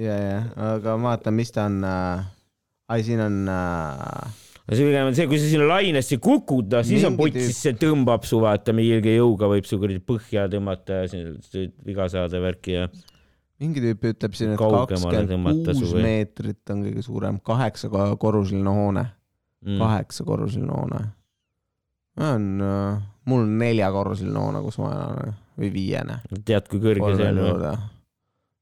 ja, ja, aga ma vaatan, mis ta on äh,. ai, siin on äh, no see pigem on see, kui sa sinna lainesse kukud, noh, siis on siis see tõmbab su vaata mingi jõuga võib su kuradi põhja tõmmata ja siin viga saada värki ja mingi tüüp ütleb siin, et kakskümmend kuus meetrit on kõige suurem, kaheksa ko- korruseline hoone, mm.. kaheksa korruseline hoone. on äh,, mul on neljakorruseline hoone, kus ma elan või viiene. tead, kui kõrge see on või?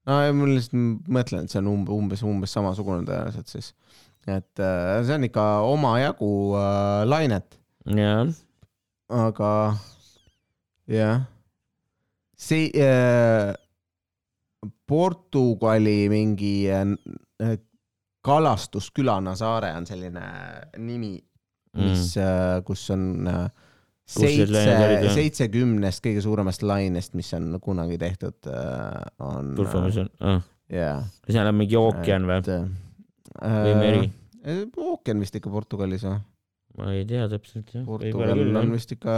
no ma lihtsalt mõtlen, et see on umbe- umbes, umbes samasugune tõenäoliselt siis. et äh, see on ikka omajagu äh, lainet, jah, aga jah, see äh, Portugali mingi äh, kalastuskülana saare on selline nimi, mis mm., kus on äh, Seitse, jah? seitsekümnest kõige suuremast lainest, mis on kunagi tehtud, on. surfamas on ah., jaa. seal on mingi ookean või? või meri?? äh, ookean vist ikka Portugalis või? ma ei tea täpselt jah. Portugal on vist ikka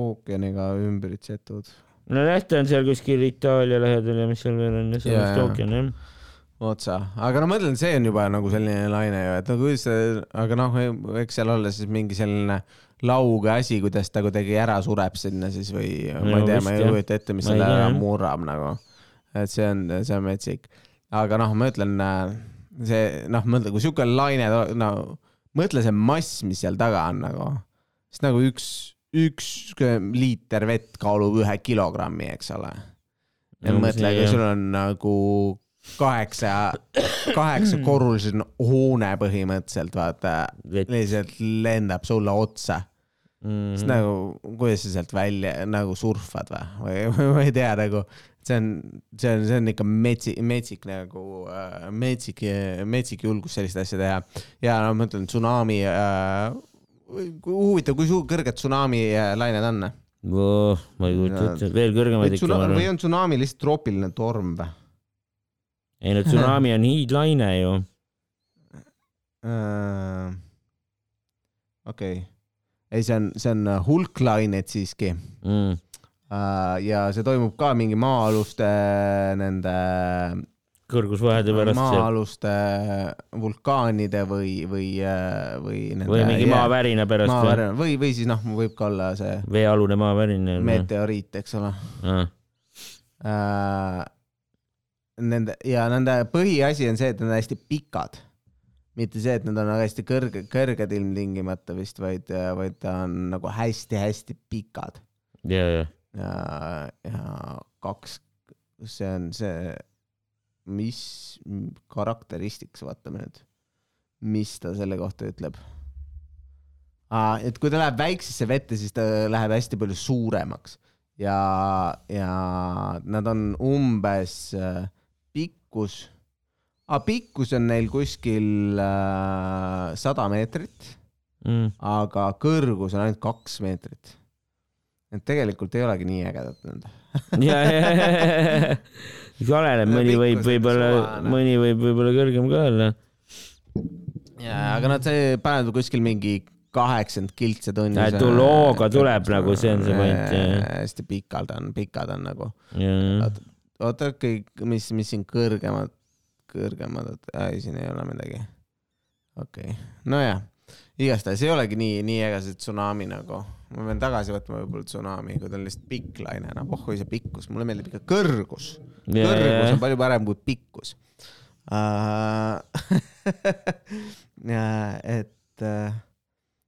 ookeaniga ümbritsetud. no jah, ta on seal kuskil Itaalia lähedal ja mis seal veel on, seal Jaa, on vist ookean jah. otsa, aga no ma mõtlen, see on juba nagu selline laine ju, et kuidas see, aga noh, eks seal olla siis mingi selline lauge asi, kuidas ta kuidagi ära sureb sinna siis või ma ei tea, ma ei kujuta ette, mis selle ära murrab nagu. et see on, see on metsik. aga noh, ma ütlen, see noh, mõtle, kui siuke laine, no mõtle see mass, mis seal taga on nagu, sest nagu üks, üks liiter vett kaalub ühe kilogrammi, eks ole. Ja mõtle, kui sul on nagu kaheksa, kaheksa korruseline hoone põhimõtteliselt, vaata, lihtsalt lendab sulle otsa. mm, siis nagu, kuidas sa sealt välja nagu surfad või, või ma ei tea nagu, see on, see on, see on ikka metsik, metsik nagu äh,, metsik, metsik julgus sellist asja teha. ja no ma ütlen, tsunami äh,, huvitav, kui suur, kõrged tsunami äh, lained on? ma ei kujuta ette, veel kõrgemaid ikka või on tsunami lihtsalt troopiline torm või? Ei no tsunami on hiidlaine ju. Äh, okei, ei, see on, see on hulklainet siiski Mm. Äh, ja see toimub ka mingi maa-aluste nende kõrgusvahede pärast maa-aluste vulkaanide või, või, või või mingi maavärina pärast maavärina või, või siis noh, võib ka olla see veealune maavärin. meteoriit, eks ole Ah. Nende ja nende põhiasi on see, et nad on hästi pikad. mitte see, et nad on hästi kõrge, kõrged ilmtingimata vist, vaid, vaid ta on nagu hästi-hästi pikad ja, ja, ja, ja kaks, see on see, mis karakteristiks, vaatame nüüd, mis ta selle kohta ütleb. et kui ta läheb väiksesse vette, siis ta läheb hästi palju suuremaks ja, ja nad on umbes äh, pikkus ah,, pikkus on neil kuskil äh, sada meetrit, mm.. aga kõrgus on ainult kaks meetrit. et tegelikult ei olegi nii ägedad need. ja, ja, ja, ja oleneb, mõni võib võib-olla mõni võib võib-olla kõrgem ka olla. jaa, aga nad panevad kuskil mingi kaheksakümmend kiltse tunnis. Looga tuleb nagu, see on see point, hästi pikad on, pikad on nagu. oota, kõik, mis, mis siin kõrgemad, kõrgemad, ei siin ei ole midagi. okei okay., nojah, igastahes ei olegi nii, nii äge see tsunami nagu. ma pean tagasi võtma võib-olla tsunami, kui ta on lihtsalt pikk laine, noh, pohhu see pikkus, mulle meeldib ikka kõrgus. ja, kõrgus on, palju parem kui pikkus uh. et uh,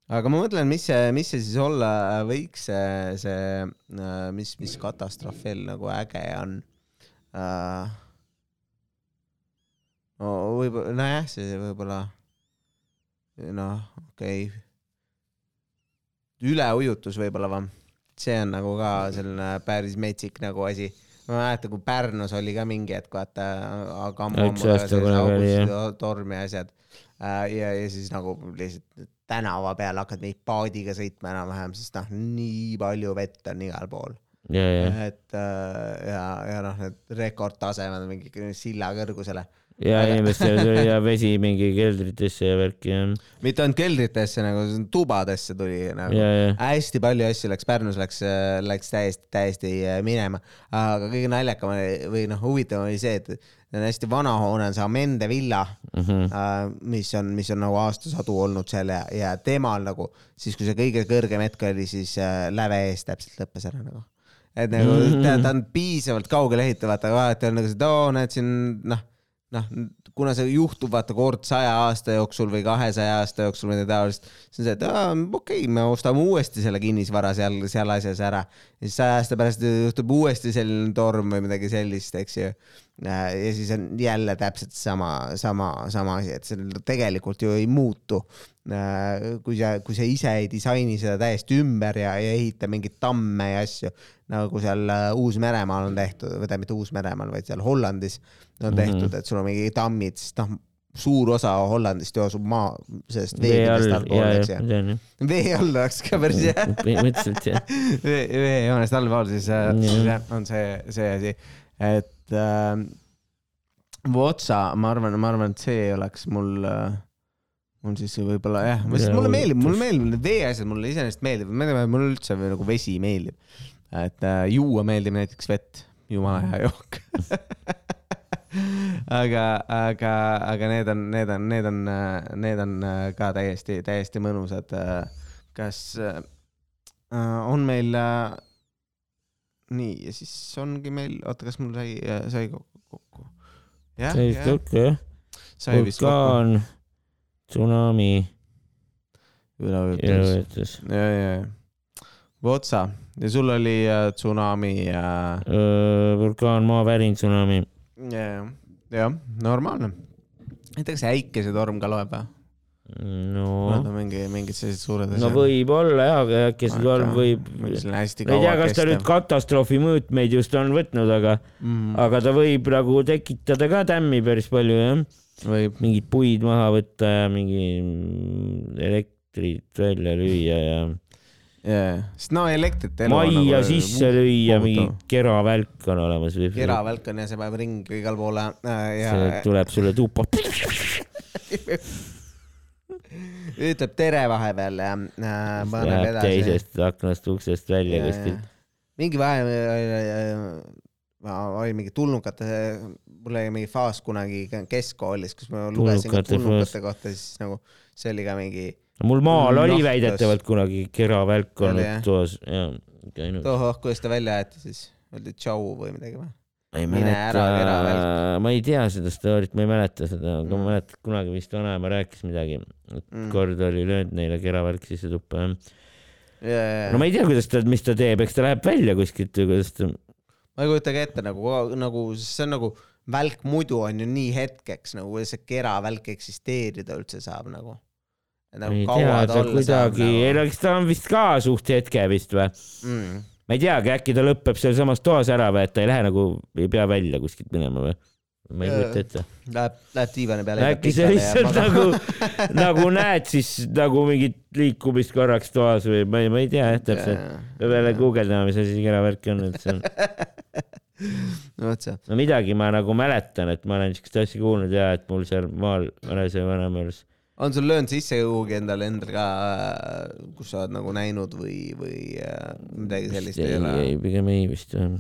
aga ma mõtlen, mis see, mis see siis olla võiks, see, see, mis, mis katastroof veel nagu äge on uh,. no võib-olla, nojah, see võib-olla, noh, okei okay.. üleujutus võib-olla või? see on nagu ka selline päris metsik nagu asi ma mäletan, kui Pärnus oli ka mingi hetk, vaata, aga ammu torm ja asjad. ja, ja siis nagu lihtsalt tänava peal hakkad neid paadiga sõitma enam-vähem, sest noh, nii palju vett on igal pool. ja, ja, et äh, ja, ja noh, need rekordtasemed mingi silla kõrgusele. ja inimestel tuli ja vesi mingi keldritesse ja värki ja, mitte ainult keldritesse nagu, tubadesse tuli nagu. ja, ja, hästi palju asju läks Pärnus läks, läks täiesti, täiesti äh, minema, aga kõige naljakam oli või noh, huvitavam oli see, et see on hästi vana hoone, on see Amende villa Mhm. äh, mis on, mis on nagu aastasadu olnud seal ja, ja temal nagu siis, kui see kõige kõrgem hetk oli, siis äh, läve ees täpselt lõppes ära nagu. Et nagu Mhm. ta, ta on piisavalt kaugele ehitatud, vaata alati on nagu see, et oo, näed siin noh, noh, kuna see juhtub vaata kord saja aasta jooksul või kahesaja aasta jooksul või midagi taolist, siis on see, et aa, okei okay,, me ostame uuesti selle kinnisvara seal, seal asjas ära. ja siis saja aasta pärast juhtub uuesti selline torm või midagi sellist, eks ju. Ja siis on jälle täpselt sama, sama, sama asi, et see tegelikult ju ei muutu. kui sa, kui sa ise ei disaini seda täiesti ümber ja, ja ehita mingeid tamme ja asju, nagu seal äh, Uus-Meremaal on tehtud, või tähendab mitte Uus-Meremaal, vaid seal Hollandis on tehtud, et sul on mingi tammid, sest noh, suur osa Hollandist joosub maa sellest vee all veekindlast ja, allpool, eks ju. vee all oleks ka päris hea. põhimõtteliselt jah, vee, veejoonest allpool, siis äh, on see, see asi, et äh, Votsa, ma arvan, ma arvan, et see oleks mul äh, mul siis võib-olla jah, Jaa, mulle meeldib, mulle meeldib need veeasjad, mulle iseenesest tea, mulle üldse nagu vesi meeldib. et äh, juua meeldib näiteks vett, jumala hea jook. aga, aga, aga need on, need on, need on, need on äh, ka täiesti, täiesti mõnusad. kas äh, on meil äh, nii ja siis ongi meil, oota, kas mul sai, sai kokku, sai kokku jah, vulkaan, tsunami, üleujutus. ja, ja, ja. Votsa ja sul oli äh, tsunami ja, vulkaan, maavärin, tsunami, ja, jah, normaalne. näiteks äikesetorm ka loeb või? No on mingi, mingid sellised suured no. võib-olla jah, aga äkki see torm võib, ma ei tea, kas ta nüüd katastroofi mõõtmeid just on võtnud, aga, Mm, aga ta võib nagu tekitada ka tämmi päris palju jah, võib, mingeid puid maha võtta ja mingi elektrit välja lüüa ja jaa, sest no elektrit. majja sisse lüüa, mingi keravälk on olemas. keravälk on ja see paneb ringi igale poole äh, ja see tuleb sulle tuppa. ütleb tere vahepeal ja äh, paneb edasi. teisest aknast uksest välja kuskilt. mingi vahe oli mingi tulnukate, mul oli mingi faas kunagi keskkoolis, kus ma lugesin ka Tulnukate tulnukate kohta, siis nagu see oli ka mingi mul maal oli Jahtas. väidetavalt kunagi keravälk olnud toas ja käinud. tohoh, kuidas ta välja aeti siis, öeldi tšau või midagi või? Ei Mine ära, mäleta ma ei tea seda story't, ma ei mäleta seda, aga ma mäletan, et kunagi vist vanaema rääkis midagi, et Mm. kord oli löönud neile keravälk sisse tuppa jah. no ma ei tea, kuidas ta, mis ta teeb, eks ta läheb välja kuskilt või kuidas ta, ma ei kujuta ka ette nagu, nagu see on nagu välk muidu on ju nii hetkeks nagu, kuidas see keravälk eksisteerida üldse saab nagu. ma ei tea, ta kuidagi, ei no eks ta on vist ka suht hetke vist või, mm.. Ma ei teagi, äkki ta lõpeb sealsamas toas ära või et ta ei lähe nagu, ei pea välja kuskilt minema või, ma ei kujuta ette. Läheb, läheb diivani peale. äkki sa lihtsalt nagu, nagu näed siis nagu mingit liikumist korraks toas või ma ei, ma ei tea jah täpselt. peab jälle guugeldama, mis asi keravärk on, et see on, no vot see. no midagi ma nagu mäletan, et ma olen siukest asja kuulnud ja et mul seal maal Vanesaare vanaema juures. On sul löönud sisse kuhugi endale endal ka, kus sa oled nagu näinud või, või äh, midagi sellist ei ei, ole? ei pigem ei vist jah.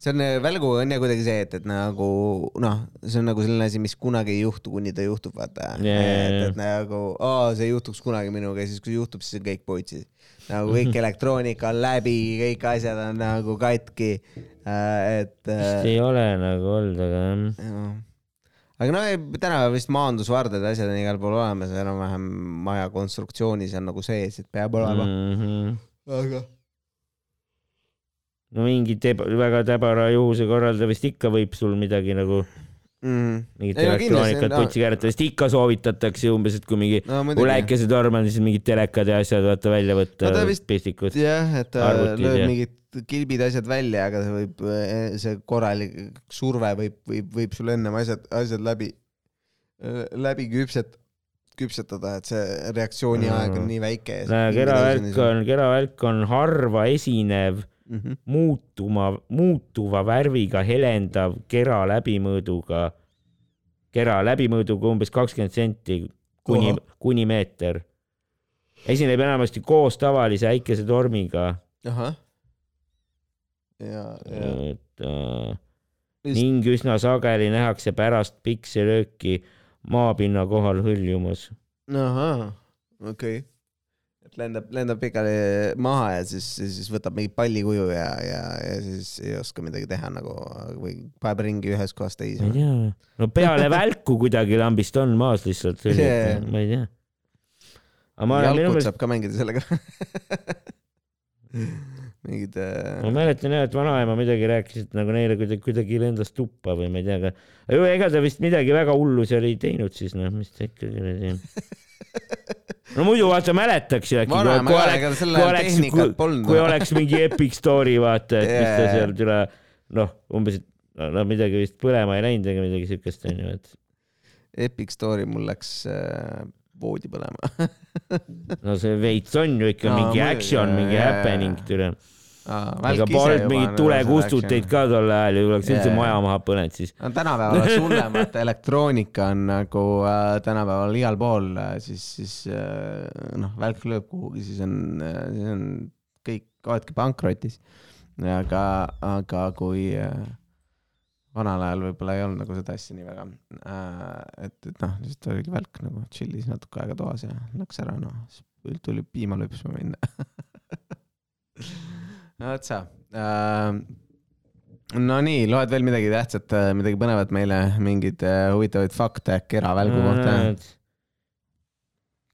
see on, välgu on ja kuidagi see, et, et nagu noh, see on nagu selline asi, mis kunagi ei juhtu, kuni ta juhtub, vaata jaa, et, et nagu aa, see juhtuks kunagi minuga ja siis, kui juhtub, siis on kõik putsis. nagu kõik elektroonika on läbi, kõik asjad on nagu katki. et vist ei ole nagu olnud, aga jah. jah. Aga no ei, tänapäeval vist maandusvardad ja asjad on igal pool olemas, enam-vähem maja konstruktsioonis on nagu sees, et peab olema mm. -hmm. aga no mingi teb-, väga täbara juhuse korral ta vist ikka võib sul midagi nagu mm. mingit Ei, elektroonikat no- putsi keerata, vist ikka soovitatakse umbes, et kui mingi no äikesetorm on, siis mingid telekad ja asjad vaata välja võtta No pistikud. jah, et ta Arvutid lööb ja- mingid kilbid asjad välja, aga see võib, see korralik surve võib, võib, võib sul ennem asjad, asjad läbi, läbi küpset, küpsetada, et see reaktsiooniaeg on nii väike. keravälk on, keravälk on harva esinev mm. -hmm. muutuma, muutuva värviga helendav kera läbimõõduga, kera läbimõõduga umbes kakskümmend senti kuni kuni meeter. esineb enamasti koos tavalise äikesetormiga, ahah. ja, ja et äh, Just- ning üsna sageli nähakse pärast pikselööki maapinna kohal hõljumas. ahah, okei okay.. lendab, lendab pikali maha ja siis, siis võtab mingi pallikuju ja, ja, ja siis ei oska midagi teha nagu või paneb ringi ühest kohast ma ei teise. tea, no peale välku kuidagi lambist on maas lihtsalt Yeah. ma ei tea. olen minu saab ka mängida sellega mingid äh, ma mäletan jah, et vanaema midagi rääkis, et nagu neile kuidagi, kuidagi lendas tuppa või ma ei tea, aga ega ta vist midagi väga hullu seal ei teinud siis noh, mis ta ikka kuradi. No muidu vaata mäletaks ju äkki, kui oleks, kui oleks, kui, kui oleks mingi Epic Story vaata, et mis ta seal tule, noh, umbes, et no, midagi vist põlema ei läinud ega midagi siukest onju, et Epic Story mul läks äh, voodi põlema. No see veits on ju ikka No mingi action, mingi jaa, happening tule. Ise polnud on tulekustuteid ka tol ajal ju, oleks üldse maja maha põlenud siis. no tänapäeval oleks hullem, et elektroonika on nagu äh, tänapäeval igal pool äh,, siis, siis äh, noh, välk lööb kuhugi, siis on äh,, siis on kõik oledki pankrotis. aga, aga kui äh, vanal ajal võib-olla ei olnud nagu seda asja nii väga äh,, et, et noh, lihtsalt oligi välk nagu chill'is natuke aega toas ja läks ära, noh, tuli piima lüpsma minna. no vot sa äh, no nii, loed veel midagi tähtsat, midagi põnevat meile, mingeid äh, huvitavaid fakte keravälgu kohta?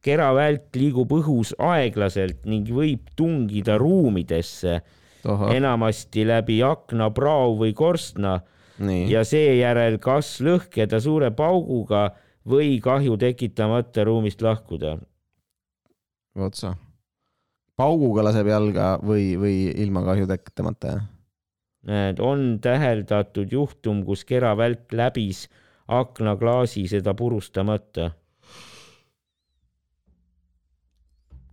keravälk liigub õhus aeglaselt ning võib tungida ruumidesse, enamasti läbi akna, prao või korstna nii, ja seejärel kas lõhkeda suure pauguga või kahju tekitamata ruumist lahkuda. vot sa. Pauguga laseb jalga või, või ilma kahju tekitamata, jah? on täheldatud juhtum, kus keravälk läbis aknaklaasi seda purustamata.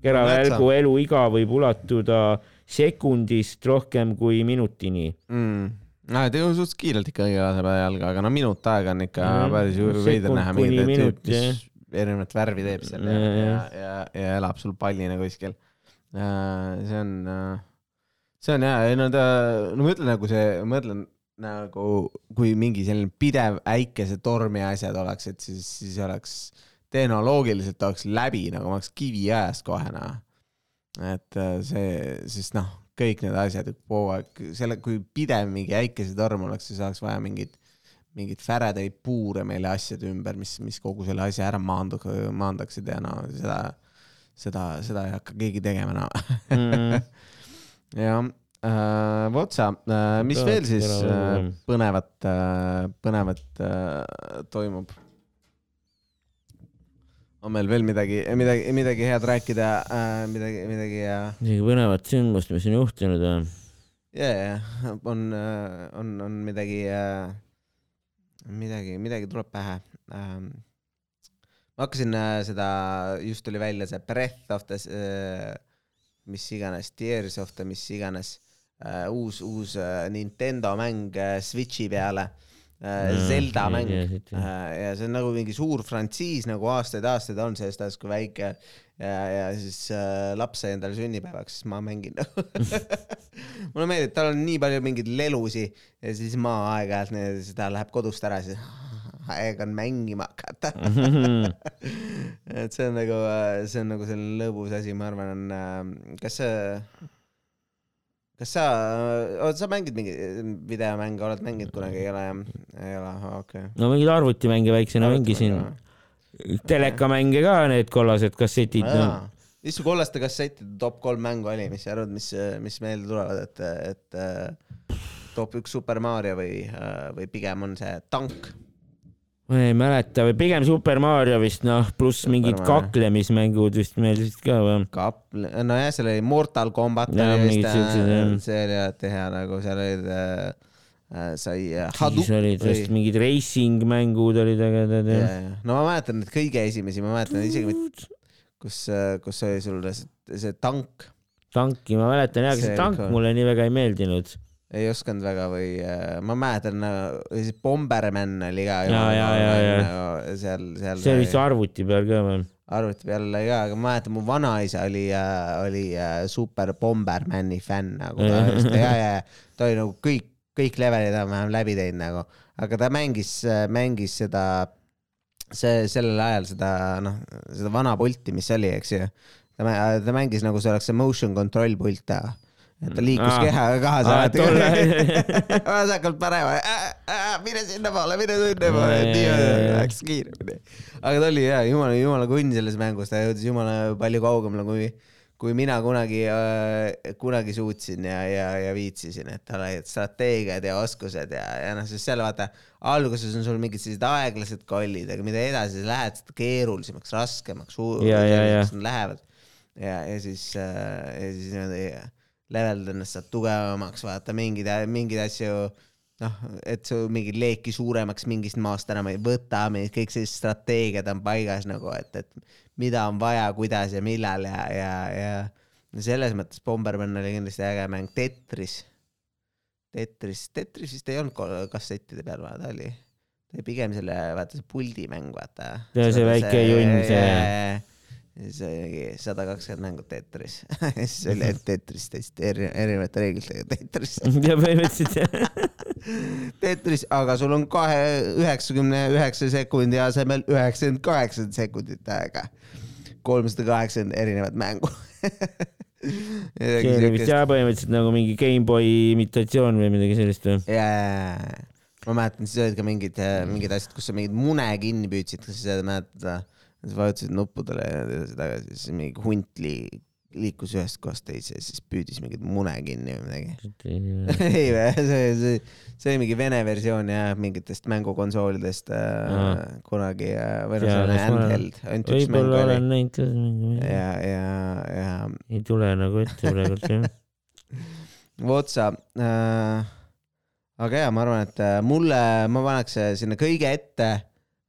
keravälgu eluiga võib ulatuda sekundist rohkem kui minutini. mm.. no et ju suht kiirelt ikkagi laseb jalga, aga no minut aega on ikka Mhm. päris veider näha mingit mis erinevat värvi teeb seal ja, Ja, ja, ja. ja, ja elab sul pallina kuskil. See on, see on hea, ei no ta, no ma ütlen nagu see, ma mõtlen nagu kui mingi selline pidev äikesetorm ja asjad oleks, et siis, siis oleks tehnoloogiliselt oleks läbi nagu ma oleks kiviajast kohe noh. et äh, see, sest noh, kõik need asjad kogu aeg, selle, kui pidev mingi äikesetorm oleks, siis oleks vaja mingit, mingit Faradayi puure meile asjade ümber, mis, mis kogu selle asja ära maandu-, maandaksid ja no seda, seda, seda ei hakka keegi tegema no.. Mhm. jah äh,, vot sa äh,, mis Tahaks veel siis äh, põnevat äh,, põnevat äh, toimub? on meil veel midagi, midagi, midagi head rääkida äh,, midagi, midagi äh, midagi põnevat sündmust, mis on juhtunud või? ja, ja on, on, on midagi, midagi, midagi tuleb pähe. Ma hakkasin äh, seda, just tuli välja see Breath of the, mis iganes, Tears of the mis iganes, uus, uus äh, Nintendo mäng äh, Switchi peale. Zelda mäng Äh, ja see on nagu mingi suur frantsiis nagu aastaid-aastaid on sellest ajast, kui väike ja, ja siis äh, laps sai endale sünnipäevaks, siis ma mängin mulle meeldib, tal on nii palju mingeid lelusi ja siis ma aeg-ajalt seda läheb kodust ära, siis aeg on mängima hakata. et see on nagu, see on nagu selline lõbus asi, ma arvan, on, kas see, kas sa, sa mängid mingi videomänge, oled mänginud kunagi, ei ole jah? ei ole, okei okay.. no mingeid arvutimänge väiksena mängisin, telekamänge ka, need kollased kassetid. mis su kollaste kassettide top kolm mängu oli, mis sa arvad, mis, mis meelde tulevad, et, et äh, top üks Super Mario või, või pigem on see tank? Ma ei mäleta või pigem Super Mario vist noh, pluss mingid Mario. kaklemismängud vist meeldisid ka või? Kap-, nojah, seal oli Mortal Combat Jaa, oli vist äh,, see oli alati hea nagu seal olid äh, sai äh, siis olid vist mingid racing mängud olid ägedad ja. no ma mäletan neid kõige esimesi, ma mäletan isegi, kus, kus oli sul see, see tank. tanki ma mäletan jah, aga see tank ikka... mulle nii väga ei meeldinud. Ei osanud väga või äh, ma mäletan, siis Bomberman oli ka. ja, ja, ja, ja. seal, seal. see oli vist arvuti peal ka või? arvuti peal oli ka, aga ma mäletan, mu vanaisa oli äh,, oli äh, super Bombermani fänn nagu ja, ja ta oli nagu kõik kõik levelid enam-vähem läbi teinud nagu, aga ta mängis, mängis seda, see sellel ajal seda noh, seda vana pulti, mis oli, eks ju. ta, mängis nagu see oleks see motion control pult teha et ta liikus ah, kehaga kaasa. vasakalt parema, mine sinnapoole, mine sinnapoole, niimoodi läks kiiremini. aga ta oli jaa, jumala, jumala kunn selles mängus, ta jõudis jumala palju kaugemale kui kui mina kunagi äh,, kunagi suutsin ja, ja, ja viitsisin, et tal olid strateegiad ja oskused ja, ja noh, sest seal vaata, alguses on sul mingid sellised aeglased kollid, aga mida edasi sa lähed, seda keerulisemaks, raskemaks, nad lähevad. ja, ja siis äh,, ja siis niimoodi levelda ennast saad tugevamaks, vaata mingeid, mingeid asju noh, et su mingit leeki suuremaks mingist maast enam ei võta, kõik sellised strateegiad on paigas nagu, et, et mida on vaja, kuidas ja millal ja, ja, ja selles mõttes Bomberman oli kindlasti äge mäng. Tetris, Tetris, Tetris vist ei olnud kassettide peal, ta oli, ta oli pigem selle, vaata see puldimäng, vaata. see, see väike junn, see siis oli sada kakskümmend mängu Tetris siis oli ainult Tetris teist eri, erinevate reeglitega Tetris ja põhimõtteliselt jah Tetris, aga sul on kahe, üheksakümne üheksa sekundi asemel üheksakümmend kaheksa sekundit aega. kolmsada kaheksakümmend erinevat mängu see oli vist jah põhimõtteliselt nagu mingi GameBoy imitatsioon või midagi sellist või? jaa, ma mäletan, siis olid ka mingid, mingid asjad, kus sa mingeid mune kinni püüdsid, kas sa mäletad? Siis vajutasid nuppudele ja edasi-tagasi, siis mingi hunt li-, liikus ühest kohast teise ja siis püüdis mingit mune kinni või midagi. ei vä, see, see, see oli mingi vene versioon jah, mingitest mängukonsoolidest äh, kunagi äh, või noh, see on handheld, ainult üks mäng oli. olen näinud ka mängu. ja, ja, ja. ei tule nagu ette praegult jah. vot sa äh,, aga jaa, ma arvan, et äh, mulle, ma paneks sinna kõige ette Äh,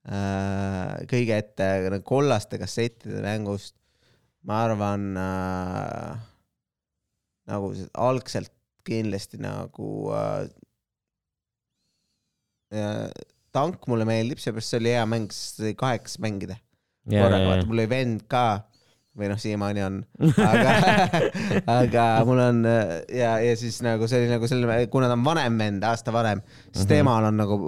kõige ette nagu kollaste kassettide mängust, ma arvan äh, nagu algselt kindlasti nagu äh, tank mulle meeldib, seepärast see oli hea mäng, sest sai kaheks mängida yeah,. korraga, vaata mul oli vend ka või noh, siiamaani on, aga aga mul on ja, ja siis nagu see oli nagu selle, kuna ta on vanem vend, aasta vanem, siis mm -hmm. temal on nagu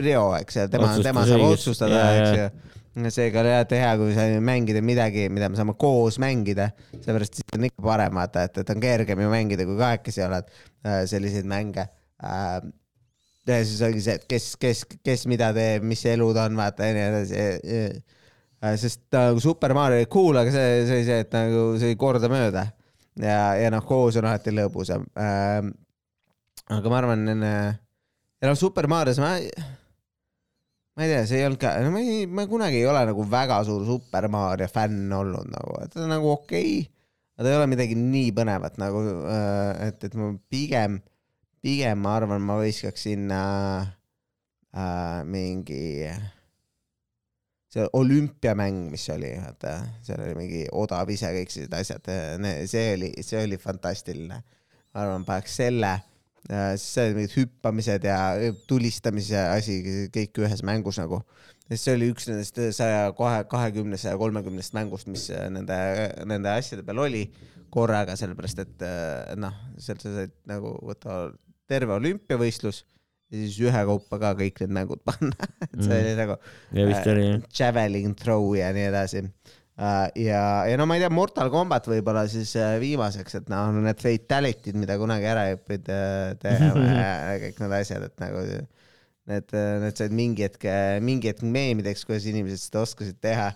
Rio, eks ju, tema, tema saab otsustada, eks ju seega on jah hea, kui sa mängida midagi, mida me saame koos mängida, seepärast siis on ikka parem vaata, et, et on kergem ju mängida, kui kahekesi oled äh, selliseid mänge. Äh, ja siis ongi see, et kes, kes, kes mida teeb, mis elud on, vaata ja nii edasi. Sest nagu Super Mario oli cool, aga see, see oli see, et nagu see oli kordamööda ja, ja noh, koos on alati lõbusam. aga ma arvan, ja noh, Super Marios ma ma ei tea, see ei olnud ka, no ma ei, ma kunagi ei ole nagu väga suur Super Mario fänn olnud nagu, et ta on nagu okei okay,, aga ta ei ole midagi nii põnevat nagu, äh, et, et ma pigem, pigem ma arvan, ma viskaks sinna äh, mingi see olümpiamäng, mis oli, vaata, seal oli mingi odav ise kõik sellised asjad, see oli, see oli fantastiline. ma arvan, paneks selle siis seal mingid hüppamised ja tulistamise asi kõik ühes mängus nagu. see oli üks nendest saja kahe, kahekümnest, saja kolmekümnest mängust, mis nende, nende asjade peal oli korraga, sellepärast et noh, sealt sa said nagu võtta terve olümpiavõistlus ja siis ühekaupa ka kõik need mängud panna et see mm. oli nagu äh, javelin throw ja nii edasi Äh, ja, ja no ma ei tea, Mortal Combat võib-olla siis äh, viimaseks, et noh, need fatality'd, mida kunagi ära ei õppinud äh, tegema ja kõik need asjad, et nagu need, need said mingi hetk, mingi hetk meemideks, kuidas inimesed seda oskasid teha.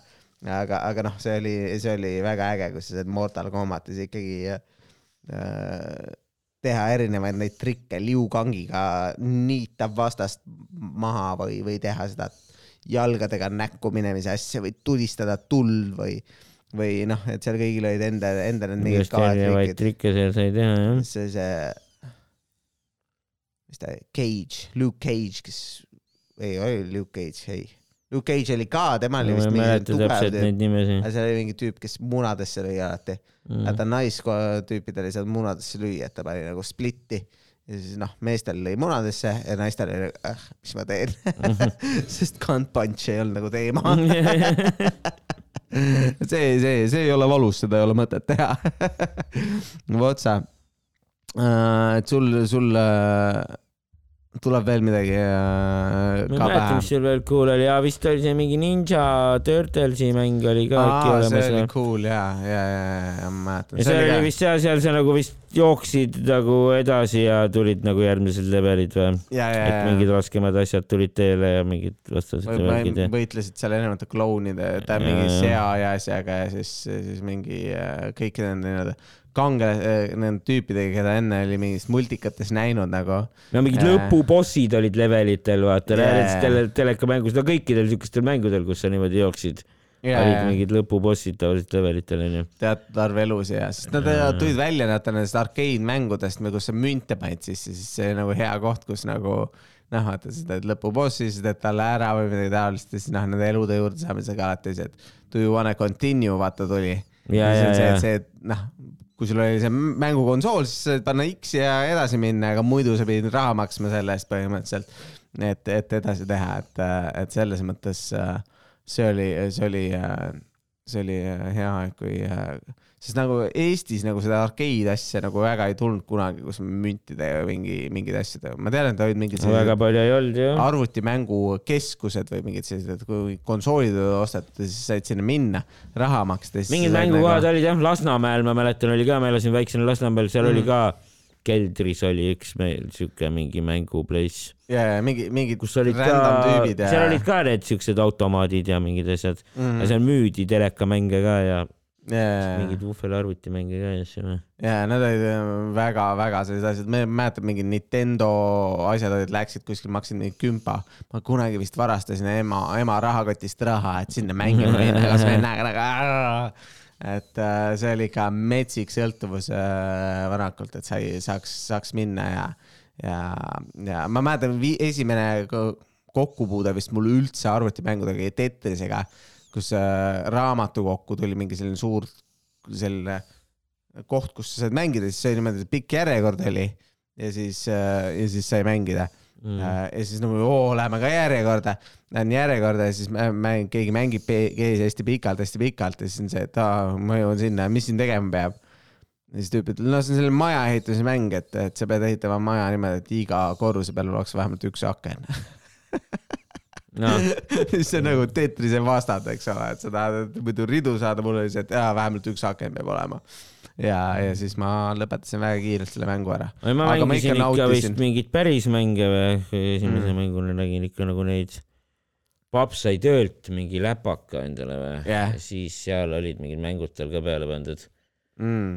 aga, aga noh, see oli, see oli väga äge, kus sa said Mortal Combatis ikkagi äh, teha erinevaid neid trikke, liukangiga niita vastast maha või, või teha seda jalgadega näkku minemise asja või tulistada tuld või, või noh, et seal kõigil olid enda, enda need mingid erinevaid trikke seal sai teha, jah. see, see mis ta, Cage, Luke Cage, kes, ei oli Luke Cage, ei. Luke Cage oli ka, tema oli ma vist mingi tugev tüüp, aga seal oli mingi tüüp, kes munadesse lõi alati mm.. Mm. ta naistüüpidel ei saanud munadesse lüüa, et ta pani nagu splitti ja siis noh, meestel lõi munadesse ja naistel oli äh,, mis ma teen sest cunt punch ei olnud nagu teema see, see, see ei ole valus, seda ei ole mõtet teha. vot sa. et sul, sul äh, tuleb veel midagi äh, ma ei ka mäleta, mis? seal veel cool oli, jaa vist oli see mingi Ninja Turtlesi mäng oli ka aa, see oli või? cool ja, ja, ja, ja ma mäletan. ja seal oli vist seal, seal sa nagu vist jooksid nagu edasi ja tulid nagu järgmised levelid või? et mingid raskemad asjad tulid teele ja mingid vastased värgid ja. võitlesid seal erinevate klounide, Jaa, mingi jaa. sea ja asjaga ja siis, siis mingi äh, kõikide nende nii-öelda kange-, nende tüüpidega, keda enne oli mingis multikates näinud nagu. no mingid Jaa. lõpubossid olid levelitel, vaata yeah. jaa. tele, telekamängus, no kõikidel siukestel mängudel, kus sa niimoodi jooksid yeah., olid mingid lõpubossid tavaliselt levelitel onju. teatud arv elusid ja, sest nad Jaa. tulid välja vaata nendest arkeedmängudest, kus sa münte panid sisse, siis see oli nagu hea koht, kus nagu noh, vaata sa teed lõpubossi, siis teed talle ära või midagi taolist ja siis noh, nende elude juurde saamisega alati see, et do you wanna continue, vaata tuli. ja, ja ja et, see, et noh, kui sul oli see mängukonsool, siis said panna X ja edasi minna, aga muidu sa pidid raha maksma selle eest põhimõtteliselt, et, et edasi teha, et, et selles mõttes äh, see oli, see oli, see oli äh, hea aeg, kui, sest nagu Eestis nagu seda arkeid asja nagu väga ei tulnud kunagi, kus müntide ja mingi, mingeid asjadega, ma tean, et olid mingid väga sellised palju ei olnud ju. arvutimängukeskused või mingid sellised, et kui konsoolid osteti, siis said sinna minna, raha maksta. mingid mängukohad olid jah, Lasnamäel ma mäletan, oli ka, ma elasin väiksel Lasnamäel, seal mm. oli ka keldris oli üks meil siuke mingi mänguplace, ja, ja mingi, mingid kus olid ka ja. seal olid ka need siuksed automaadid ja mingid asjad mm. ja seal müüdi telekamänge ka ja ja, ja, mingeid vuhvelarvutimänge ka ja asju. ja need olid väga-väga sellised asjad, ma mäletan mingid Nintendo asjad olid, läksid kuskil, maksid mingi kümpa. ma kunagi vist varastasin ema, ema rahakotist raha, et sinna mängima minna koos vennaga nagu. et äh, see oli ikka metsik sõltuvus äh, varakult, et sai, saaks, saaks minna ja, ja, ja ma mäletan, esimene ko- kokkupuude vist mul üldse arvutimängudega ja Tetrisega, kus äh, raamatukokku tuli mingi selline suur selline koht, kus sa said mängida, siis sai niimoodi, et pikk järjekord oli ja siis, ja siis sai mängida mm.. ja siis nagu oo, lähme ka järjekorda, lähen järjekorda ja siis mä- mäng, keegi mängib keegi hästi pikalt, hästi pikalt ja siis on see, et aa, ma jõuan sinna, mis siin tegema peab. ja siis tüüp ütleb, no see on selline maja ehitamise mäng, et, et sa pead ehitama maja niimoodi, et iga korruse peal oleks vähemalt üks aken no see on nagu Tetrise vastand, eks ole, et sa tahad muidu ridu saada, mul oli see, et jaa, vähemalt üks aken peab olema. ja, ja siis ma lõpetasin väga kiirelt selle mängu ära. ma Aga ma mängisin ikka ikka vist mingeid päris mänge või, esimese Mm. mänguna nägin ikka nagu neid. paps sai töölt mingi läpaka endale või ja siis seal olid mingid mängud tal ka peale pandud. mm..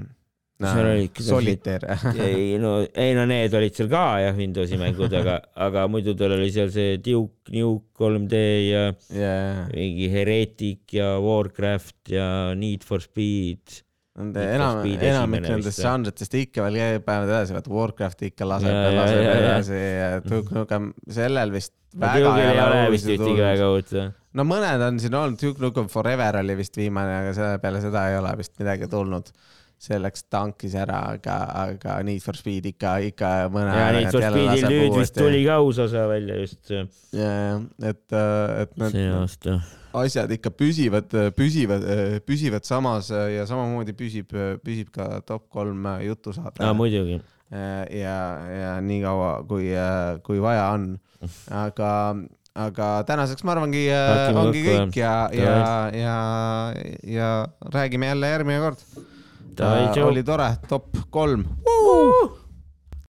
Seal oli ikka solitaire. ei no, ei no need olid seal ka jah, Windowsi mängud, aga, aga muidu tal oli seal see Duke Nuke 3D ja jaa, mingi Heretic ja Warcraft ja Need for Speed. nende enam, enamik nendest žanritest ikka veel käivad edasi, vaata Warcraft ikka laseb Ja, ja laseb ja, edasi ja Duke Nukem, sellel vist väga Duke'il ei ole vist ühtegi väga uut no mõned on siin olnud, Duke Nukem Forever oli vist viimane, aga selle peale seda ei ole vist midagi tulnud. See läks tankis ära, aga, aga Need for Speed ikka, ikka mõne ja Need for Speedil nüüd vist tuli ka uus osa välja just see jaa, et, et need asjad ikka püsivad, püsivad, püsivad samas ja samamoodi püsib, püsib ka top kolm jutusaade aa, muidugi. ja, ja nii kaua, kui, kui vaja on. aga, aga tänaseks ma arvangi, Räägime ongi kõik ja, ja, ja, ja räägime jälle järgmine kord. Oli tore, top kolm.